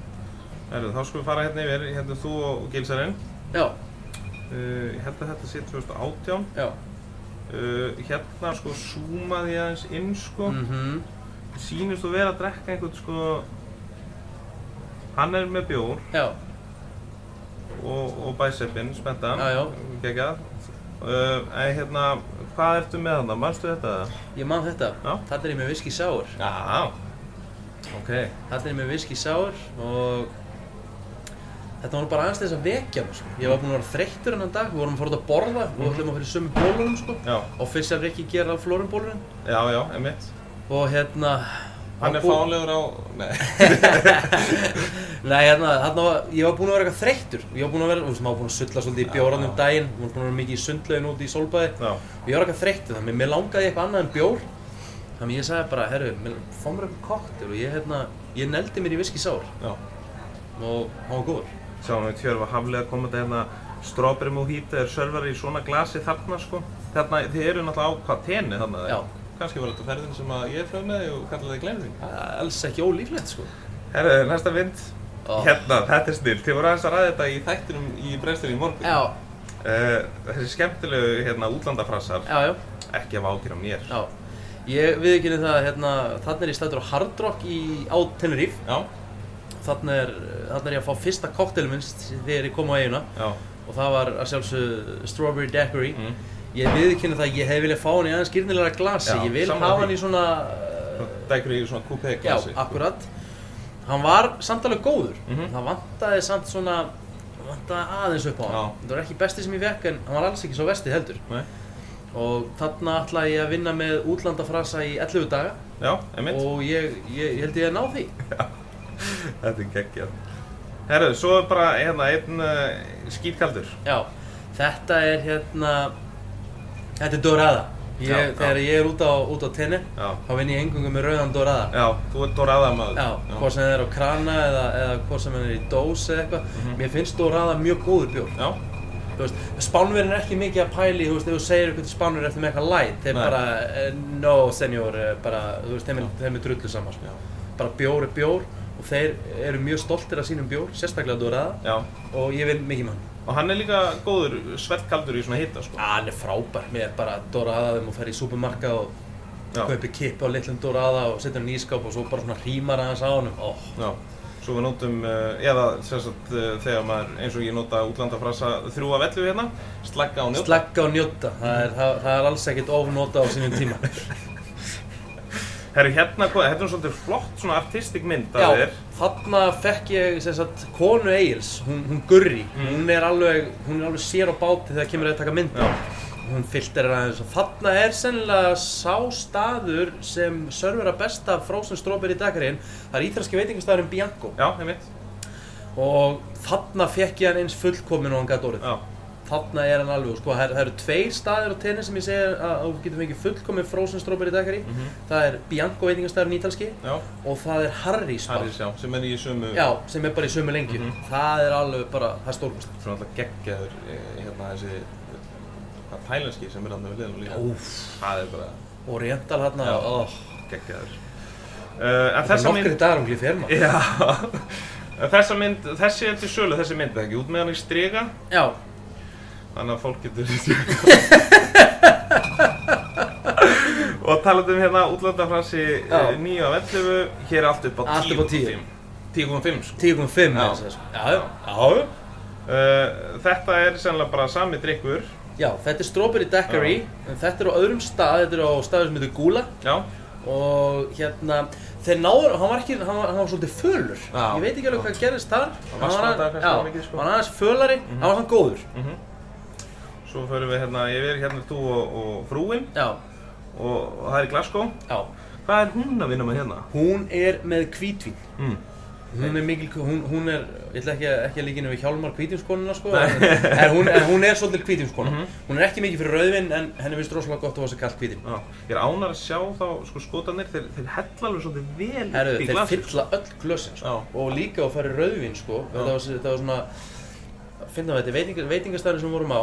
Heru, þá skulum við fara hérna yfir, hérna þú og Gilsarinn. Já, uh, ég held að þetta sé 2018 já. Uh, hérna sko zoomaði ég aðeins inn sko. Mm sýnist þú vera að drekka einhvern sko hann er með bjór? Já, og, og bæseppinn, spenntan. Já, já. geggjað. Uh, en hérna, hvað ertu með þarna, manstu þetta? ég man þetta. Já. þarna er ég með whisky sour. Já, ok. Þarna er ég með whisky sour og þetta var bara aðeins þess að vekja mig sko. Ég var búinn að vera þreyttur hennan dag, við vorum að fara út að borða og við ætlum að fyrir sömu bólunum sko. Já, og fyrst sem Rikki gera á flórum bólunum já, já, emitt og hérna Hann er fálegur á, nei. (laughs) Nei, hérna, hérna var, ég var búinn að vera eitthvað þreyttur. Ég var búinn að vera, þú veist, maður var búinn að sulla svolítið í bjóran um daginn maður var búinn að vera mikið í sundlaugin út í sólbæði Já, og ég var eitthvað þreyttur, hérna, ég neldi mér í whisky sour já. Og hann var góður Sjáum við Tjörfa Haflega komandi hérna Strawberry Mojito er servar í svona glasi þarna sko. Þarna, þið eru náttúrulega á hvað tenni þarna. Já. Kannski var þetta ferðin sem að ég flög með og kallaði. Það er alls ekki ólíklegt sko Herðu, næsta mynd. Ó. Hérna, þetta er snill. Þið voru aðeins að ræða þetta í þættinum í brennstunni í morgun. Já, Uh, þessi skemmtilegu hérna, útlandafrassar, já, já, ekki af ágjur á mér. já Ég viðkynni það að hérna, þannig er ég stættur á Hard Rock í, á Tenerife Já, Þannig er, þarna er ég að fá fyrsta kokteilum minnst þegar ég kom á eiguna já. og það var að sjálfsög Strawberry Daiquiri Mm. Ég viðkynni það að ég hef viljað fá hann í aðeins skýrnilega glasi Já, Ég vil hafa hann í svona Dækur í svona coupé Já, glasi. akkurat Hann var samt alveg góður Mhm. Það vantaði samt svona vantaði aðeins upp á hann Já. Það var ekki besti sem ég fekk en hann var alls ekki svo vesti heldur Nei. Og þarna ætla ég að vinna með útlandafrasa í 11 daga Já. Og ég, ég, ég held ég að ná því Þetta er geggjað. Herru, svo er bara hérna einn uh, skítkaldur. Já, þetta er hérna Þetta er Dorada ég, Já, já. Þegar ég er út á, út á tenni Já. þá vinn ég engungu með rauðan Dorada Já, þú ert Dorada maður. Já, hvort sem það er á krana eða, eða hvort sem það er í dós eða eitthvað Mhm. Mér finnst Dorada mjög góður bjór Já, Spánverðin er ekki mikið að pæli, þú veist, ef þú segir eitthvað til Spánverðin eftir með eitthvað light Þeir Nei. bara, eh, no senor, eh, bara, þú veist, þeim er, er drullu saman sko. Já. Bara bjór er bjór og þeir eru mjög stoltir af sínum bjór, sérstaklega Dorada já. Og ég vinn mikið með hann Og hann er líka góður svettkaldur í svona hitta, sko. Ah, Hann er frábær, mér er bara Dorada þegar maður fer í supermarka og Já. kaupi kippi á litlum Dorada og setur hann í ískáp og svo bara svona hrímar aðeins á honum oh. Já. Svo við notum, uh, eða sagt uh, þegar maður, eins og ég nota útlandafrasa þrjú af ellu hérna, slagga á njóta. Slagga og njóta, það er, það, það er alls ekkert ofnota á sínum tíma (laughs) Herru, hérna, þetta er svolítið flott svona artistik mynd Já, að þér. þarna fekk ég sem sagt konu Egils, hún, hún Gurri, Mm. hún er alveg, hún er alveg sér á báti þegar kemur að taka mynda. Já. Hún filterar aðeins og þarna er sennilega sá staður sem servera besta frozen strawberry dagariðin, það er íþranski veitingastæðurinn Bianco Já, einmitt. og þarna fekk ég hann eins fullkomin og hann gæti orðið. Já. Þarna er hann alveg, sko, það, það eru tveir staðir á tenni sem ég segi að þú getur fengið fullkomin frozen strawberry dagari. Mhm. Það er Bianco veitingastæðurinn ítalski Já, og það er Harry's bar. Harrys, já, sem er í sömu, Já, sem er bara í sömu lengju. Mhm. Það er alveg bara, það er stórkvæmst. svona alltaf geggjaður, eh, hérna þessi, hvað thailandski sem er hann við liðum líka. Óf. Það er bara Oriental hérna, Já. óh. geggjaður. Uh, Það er nokkri dagar um glifirma. já, En (laughs) þessa mynd, þessi er til sölu, þessi mynd, ekki, út með hann í striga, Já, þannig að fólk getur (laughs) Og talandi um hérna útlandafrasi Já. 9 af 11, hér er allt upp á Allt upp á 10. 10,5 sko. 10.5 Já. eða þess. Já, já, já. Uh, þetta er sennilega bara sami drikkur Já, þetta er Strawberry Daiquiri, en þetta er á öðrum stað, þetta er á staður sem heitir Gula Já, og hérna, þeir náður, hann var ekki, hann var, hann var svolítið fölur, Já. ég veit ekki alveg hvað gerðist þar Hann var sko. hann var aðeins fölari, hann var hann góður mhm Svo förum við hérna yfir, hérna er þú og, og frúin Já, og, og það er í Glasgow já, Hvað er hún að vinna með hérna? hún er með hvítvín Mm. Hún er mikil, hún, hún er, ég ætla ekki, að- ekki að líka henni við Hjálmar hvítvínskonuna sko en, en, hún, en hún er svolítið hvítvínsskona Mhm. Hún er ekki mikið fyrir rauðvin en henni finnst rosalega gott að fá sér kallt hvítvín Já, ég er ánar að sjá þá, sko, skotanir, þeir, þeir hella alveg svolítið vel Herru, upp í þeir glasið. fylla öll glösin sko. Og líka að fara í rauðvin sko. Þetta, var, svona finna við þetta, veiting, veitingastæðin sem við vorum á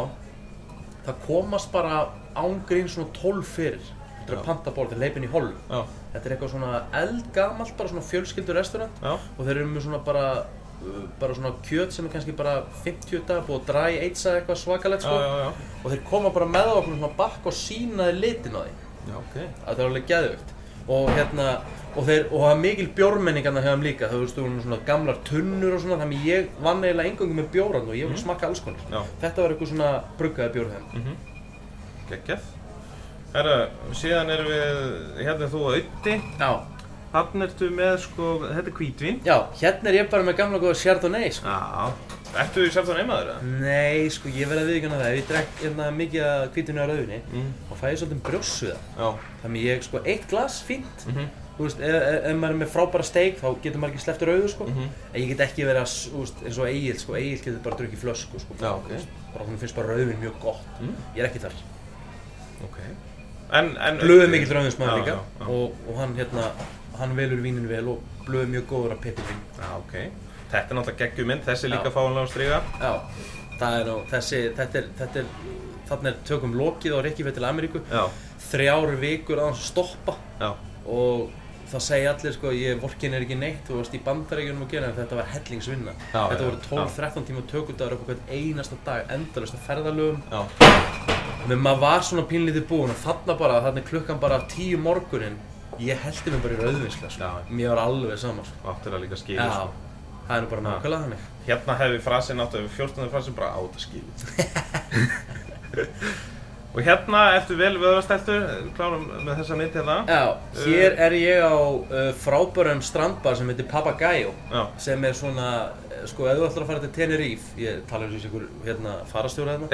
það komast bara ángrín svona 12 fyrir. Þetta er Já. að panta ból, þetta er leipin í hol Já, þetta er eitthvað svona eldgamalt bara svona fjölskyldur restaurant. Já, og þeir eru með svona bara uh, bara svona kjöt sem er kannski bara 50 dag búið að dry eitsa eitthvað svakalegt sko. Og þeir koma bara með okkur svona bakk og sínaði litin á því. Já, ok. að það er alveg geðvögt og hérna og þeir og það er mikil bjórmenningarna hjá þeim líka. Þú veist þú erum svona gamlar tunnur og svona þannig ég vann eiginlega engangu með bjóran og ég vil smakka alls konar. Já, þetta var eitthvað svona bruggaði bjór þeim. Mhm, geggjað. Herra, síðan erum við, hérna þú og Ötti, já. Hann ertu með, sko, þetta er hvítvín. já hérna er ég bara með gamla góða Chardonnay sko. Já, ertu sjálf þannig einmaður, eða? nei sko ég verði að viðkjöna það. Ef ég drekk hérna mikið að hvítinu á rauðinni Mm, og fæ ég svolítið brjóssuða já, þannig ég sko eitt glas fínt. Mhm, þú veist ef, ef, ef maður er með frábæra steik þá getur maður ekki sleppt rauðu sko. Mhm, en ég get ekki verið að þú veist, eins og Egil sko. Egil getur bara drukkið flösku sko. Já, ok. Bara hún finnst bara rauðvin mjög gott. Mm, ég er ekki þar. Ok. En, en... Blöð er mikill rauðvinsmaður Já, líka. Og, og hann hérna hann velur vínin vel og blöð er mjög góður að peppi vín Já, ok. Þetta er náttúrulega geggjumynd, þessi er líka fáanlega á striga. já það er nú, þessi, þetta er, þetta er, þarna er tökum lokið og Rikki fyrir til Ameríku, Já, þrjár vikur að hans stoppa já, og það segja allir sko, ég vorkin er ekki neitt, þú varst í bandaríkjunum að gera en þetta var hellingsvinna. Já, þetta voru 12-13 tíma tökudagur upp á hvern einasta dag, endalust að ferðalögum. já, Men maður var svona pínlítið búinn og þarna bara, þarna klukkan bara tíu morgunin, ég heldi mig bara í rauðvinsla sko. Já. Mér var alveg saman sko. áttur að líka skilja sko. Það er nú bara nákvæmlega þannig. Hérna hefði frasin átt að við 14. frasin bara átt að skilja (laughs) Og hérna ertu vel vöðvastæltur, klárum með þessa mynd hérna Já, hér er ég á uh, frábærum strandbar sem heitir Papagayo Já, sem er svona, eh, sko, ef þú ætlar að fara til Tenerife ég tala um þessu ykkur, hérna, farastjóra (laughs) hérna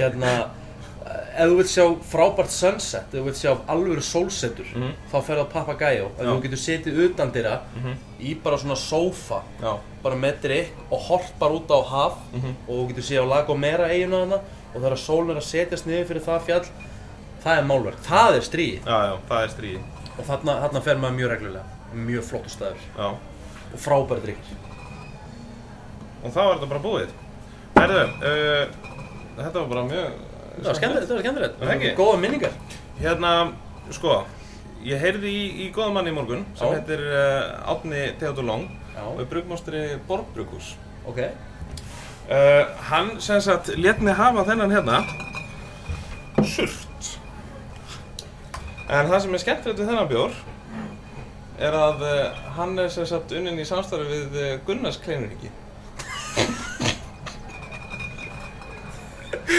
hérna, eh, ef þú vilt sjá frábært sunset ef þú vilt sjá alvöru sólsetur Mhm. þá ferðu á Papagayo ef þú getur setið utan dyrra Mhm. í bara svona sófa já, bara með drikk og hort bara út á haf Mhm. og þú getur séð á Lago Mera eiginu hana og þegar sólun er að setjast niður fyrir það fjall það er málverk, það er stríð. Já, já, það er stríði og þarna, þarna fer maður mjög reglulega. Mjög flottu staður. Já, og frábæri drikkir og þá er þetta bara búið. Herðu, uh, þetta var bara mjög það var skemmtilegt, það var skemmtilegt. Það ekki? góða minningar. Hérna, sko, ég heyrði í, í góðum manni í morgun sem heitir uh, Átni Theodor Long já, og er brugmástri Borgbrugus ok. Uh, Hann sem sagt let mig hafa þennan hérna. Surt. En það sem er skemmtilegt við þennan bjór er að uh, hann er sem sagt unnin í samstarfi við Gunnars Kleinuríki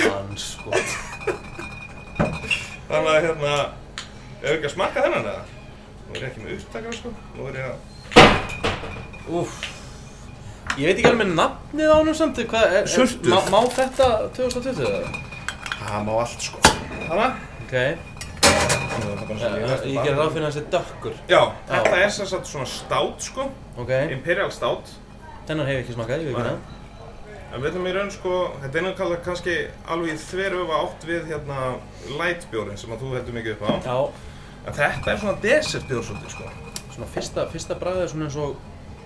hans sko. Þannig að hérna, ef ekki að smakka þennan eða? Nú er ég ekki með upptakar sko, nú er ég að Úf Ég veit ekki alveg með nafnið á hennum samt hvað, er, er, má, má þetta 2020 eða? Það má allt sko. Þannig Ok, það ég, gerir ráð fyrir að þessi dökkur. Já, þetta er sem sagt svona stát sko. Ok, Imperial stát þennan hef ég ekki smakað, ég veit ekki það En við ætlum í raun sko, þetta er náttúrulega kannski alveg í þveröfa átt við hérna lightbjórin sem að þú heldur mikið upp á. Já, En þetta er svona desertbjór svolítið sko. Svona fyrsta, fyrsta bræðið er svona eins og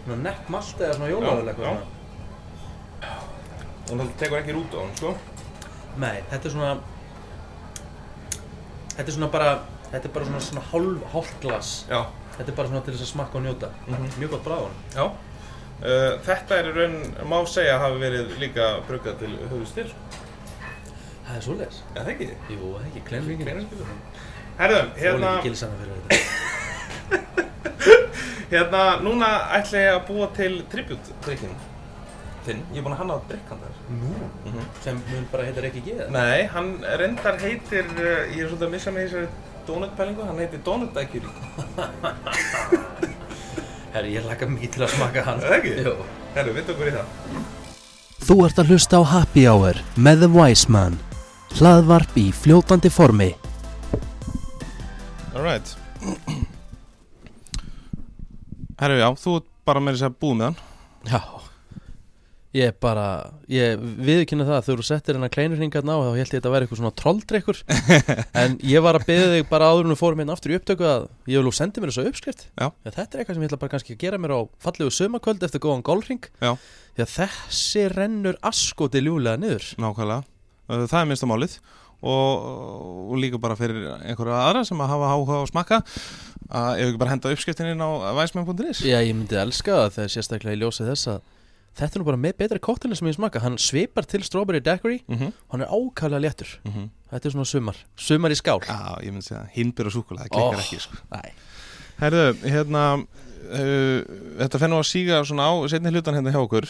svona nett malt eða svona Já, eitthvað já. svona. Og það tekur ekki rút á hann sko. Nei, þetta er svona Þetta er svona bara Þetta er bara svona, svona hálf, hálf glas. Já, Þetta er bara svona til þess að smakka og njóta. Mhm. Mjög gott bræð á hann já uh, Þetta er í raun, má segja hafi verið líka bruggað til höfustil Það er svoleiðis Já, það ekki Jú, það ekki, kleinringin Kleinringin. Herðum, Hérna hérna, ekki gilsana fyrir þetta (laughs) hérna, núna ætla ég að búa til tribute-drykkin þinn. Ég er búinn að hanna á drykkan þar. Nú Mhm. Sem mun bara heitir ekki geða Nei, hann reyndar heitir, uh, ég er svolítið að missa mig í þessari donut-pælingu, hann heitir Donut Daiquiri. (laughs) Herri, ég laka mikið til að smakka hann Er það ekki? Jú Herru, við okkur í það. Þú ert að hlusta á Happy Hour með The Wise Man. Hlaðvarp í fljótandi formi. Alright. Herru, já, þú ert bara með þess að búið með hann. Já Ég bara, ég viðkynna það að þú settir hennar kleinurringarna á þá held ég þetta að vera eitthvað svona trolldrykkur (laughs) en ég var að beða þig bara áður en við fórum hérna aftur í upptöku að ég vil þú sendi mér þessu uppskrift Já. Þetta er eitthvað sem ég ætla bara kannski að gera mér á fallegu sömakvöld eftir góðan gólring Já. Því að þessi rennur askoti ljúlega niður Nákvæmlega. Það er minnsta málið og, og líka bara fyrir einhverja aðra sem að hafa áhuga á að smakka að ef ekki bara henda uppskriftin inn á væsmenn.is Já, ég myndi elska það þegar sérstaklega ég ljósi þess að þetta er nú bara með betri kóttelin sem ég smaka Hann svipar til strawberry daiquiri mm -hmm. Hann er ákæðlega léttur Mm -hmm. Þetta er svona sumar, sumar í skál Já, ég myndi segja hindbyr og súkulega, það klikkar Oh. ekki sko. Herðu, hérna uh, þetta fennu að síga svona á setni hlutan hérna hjá okkur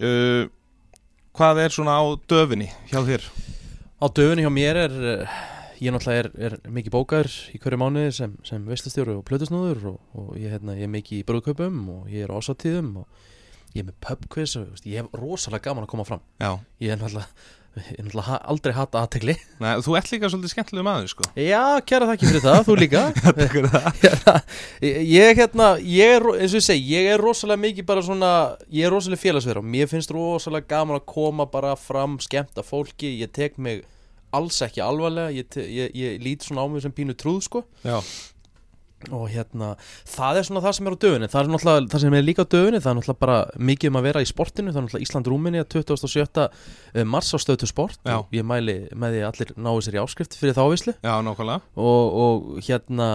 uh, hvað er svona á döfinni hjá þér? Á döfunni hjá mér er eh, ég náttúrulega er, er mikið bókaður í hverju mánuði sem, sem veistastjóru og plötusnúður og, og ég, hérna, ég er mikið í brúðkaupum og ég er á ásatíðum og ég er með pubquiz og ég hef rosalega gaman að koma fram. Já, ég er náttúrulega, ég er aldrei hata aðtegli Nei, þú ert líka svolítið skemmtilega maður sko. Já, kæra þakki fyrir það, þú líka. (laughs) Takk það. Hérna, ég hérna, ég er, eins og ég segi, ég er rosalega mikið bara svona, ég er rosalega félagsverð og mér finnst rosalega gaman að koma bara fram, skemmta fólki, ég tek mig alls ekki alvarlega, ég, ég, ég lít svona á mig sem pínu trúð, sko. Já, og hérna, það er svona það sem er á döfunni það er náttúrulega, það sem er líka á döfunni það er náttúrulega bara mikið um að vera í sportinu. Það er náttúrulega Ísland-Rúminni 27. mars á stöðtu sport. Já. ég mæli með því að allir náu sér í áskrift fyrir þávislu Já, nákvæmlega. Og, og hérna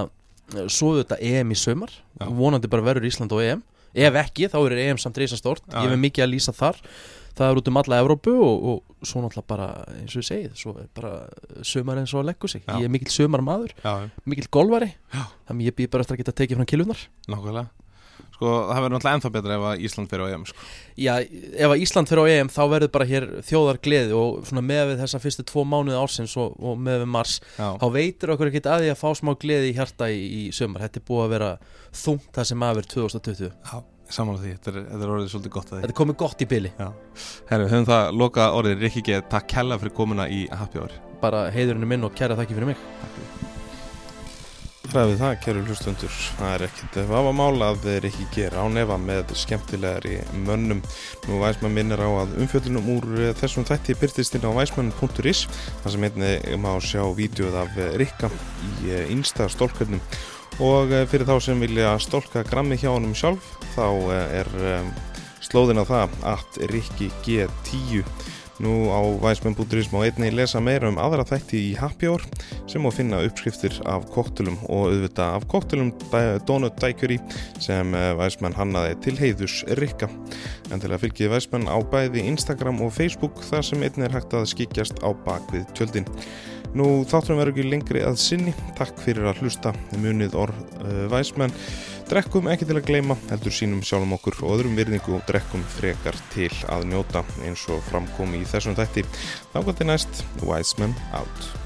svo þetta EM í sömar Já. vonandi bara verður Ísland og EM. Ef ekki þá er EM samt reysa stort Já, ég hef mikið að lýsa þar það er út um alla Evrópu og, og svo náttúrulega bara eins og ég segið, svo er bara sömar eins og að leggur sig, Já. ég er mikill sömar maður Já, mikill golvari þannig ég býð bara eftir að geta tekið frá kilunar nákvæmlega. Sko, það verður náttúrulega ennþá betra ef að Ísland fyrir á EM sko. Já, ef að Ísland fyrir á EM þá verður bara hér þjóðar gleði og svona með við þessa fyrstu tvo mánuði ársins og, og með við mars Já, þá veitir okkur ekkert að því að fá smá gleði í hjarta í, í sömar, þetta er búið að vera þungt það sem aðver 2020 já samanlega því, þetta er, þetta er orðið svolítið gott að því. Þetta er komið gott í byli, Herru, höfum það loka orðið Rikki G, takk kella fyrir komuna í Happy Hour. Bara heiðurinn er minn og kæra þakki fyrir mig. Fræðið það, kæru hlustundur, það er ekkit vafamál að Rikki G er ánefa með skemmtilegari mönnum. Nú Væsmann minnir á að umfjöldunum úr þessum þætti byrtist inn á væsmann.is þar sem einni má sjá vídjóð af Rikka í innsta stólkvöldnum og eh, fyrir þá sem vilja stólka grammi hjá honum sjálf þá eh, er um, slóðin á það að Rikki G10 Nú á væsmenn.is má einni lesa meira um aðra þætti í Happy Hour sem má finna uppskriftir af koktelum og auðvitað af koktelum Donut Daiquiri sem væsmenn hannaði til heiðus Rikka. En til að fylgjið væsmenn á bæði Instagram og Facebook þar sem einni er hægt að skikjast á bakvið tjöldin. Nú þátturum verður ekki lengri að sinni. Takk fyrir að hlusta munið orð uh, væsmenn. Drekkum ekki til að gleyma, heldur sínum sjálfum okkur og öðrum virðingu og drekkum frekar til að njóta eins og framkomi í þessum gott er næst, Wiseman out.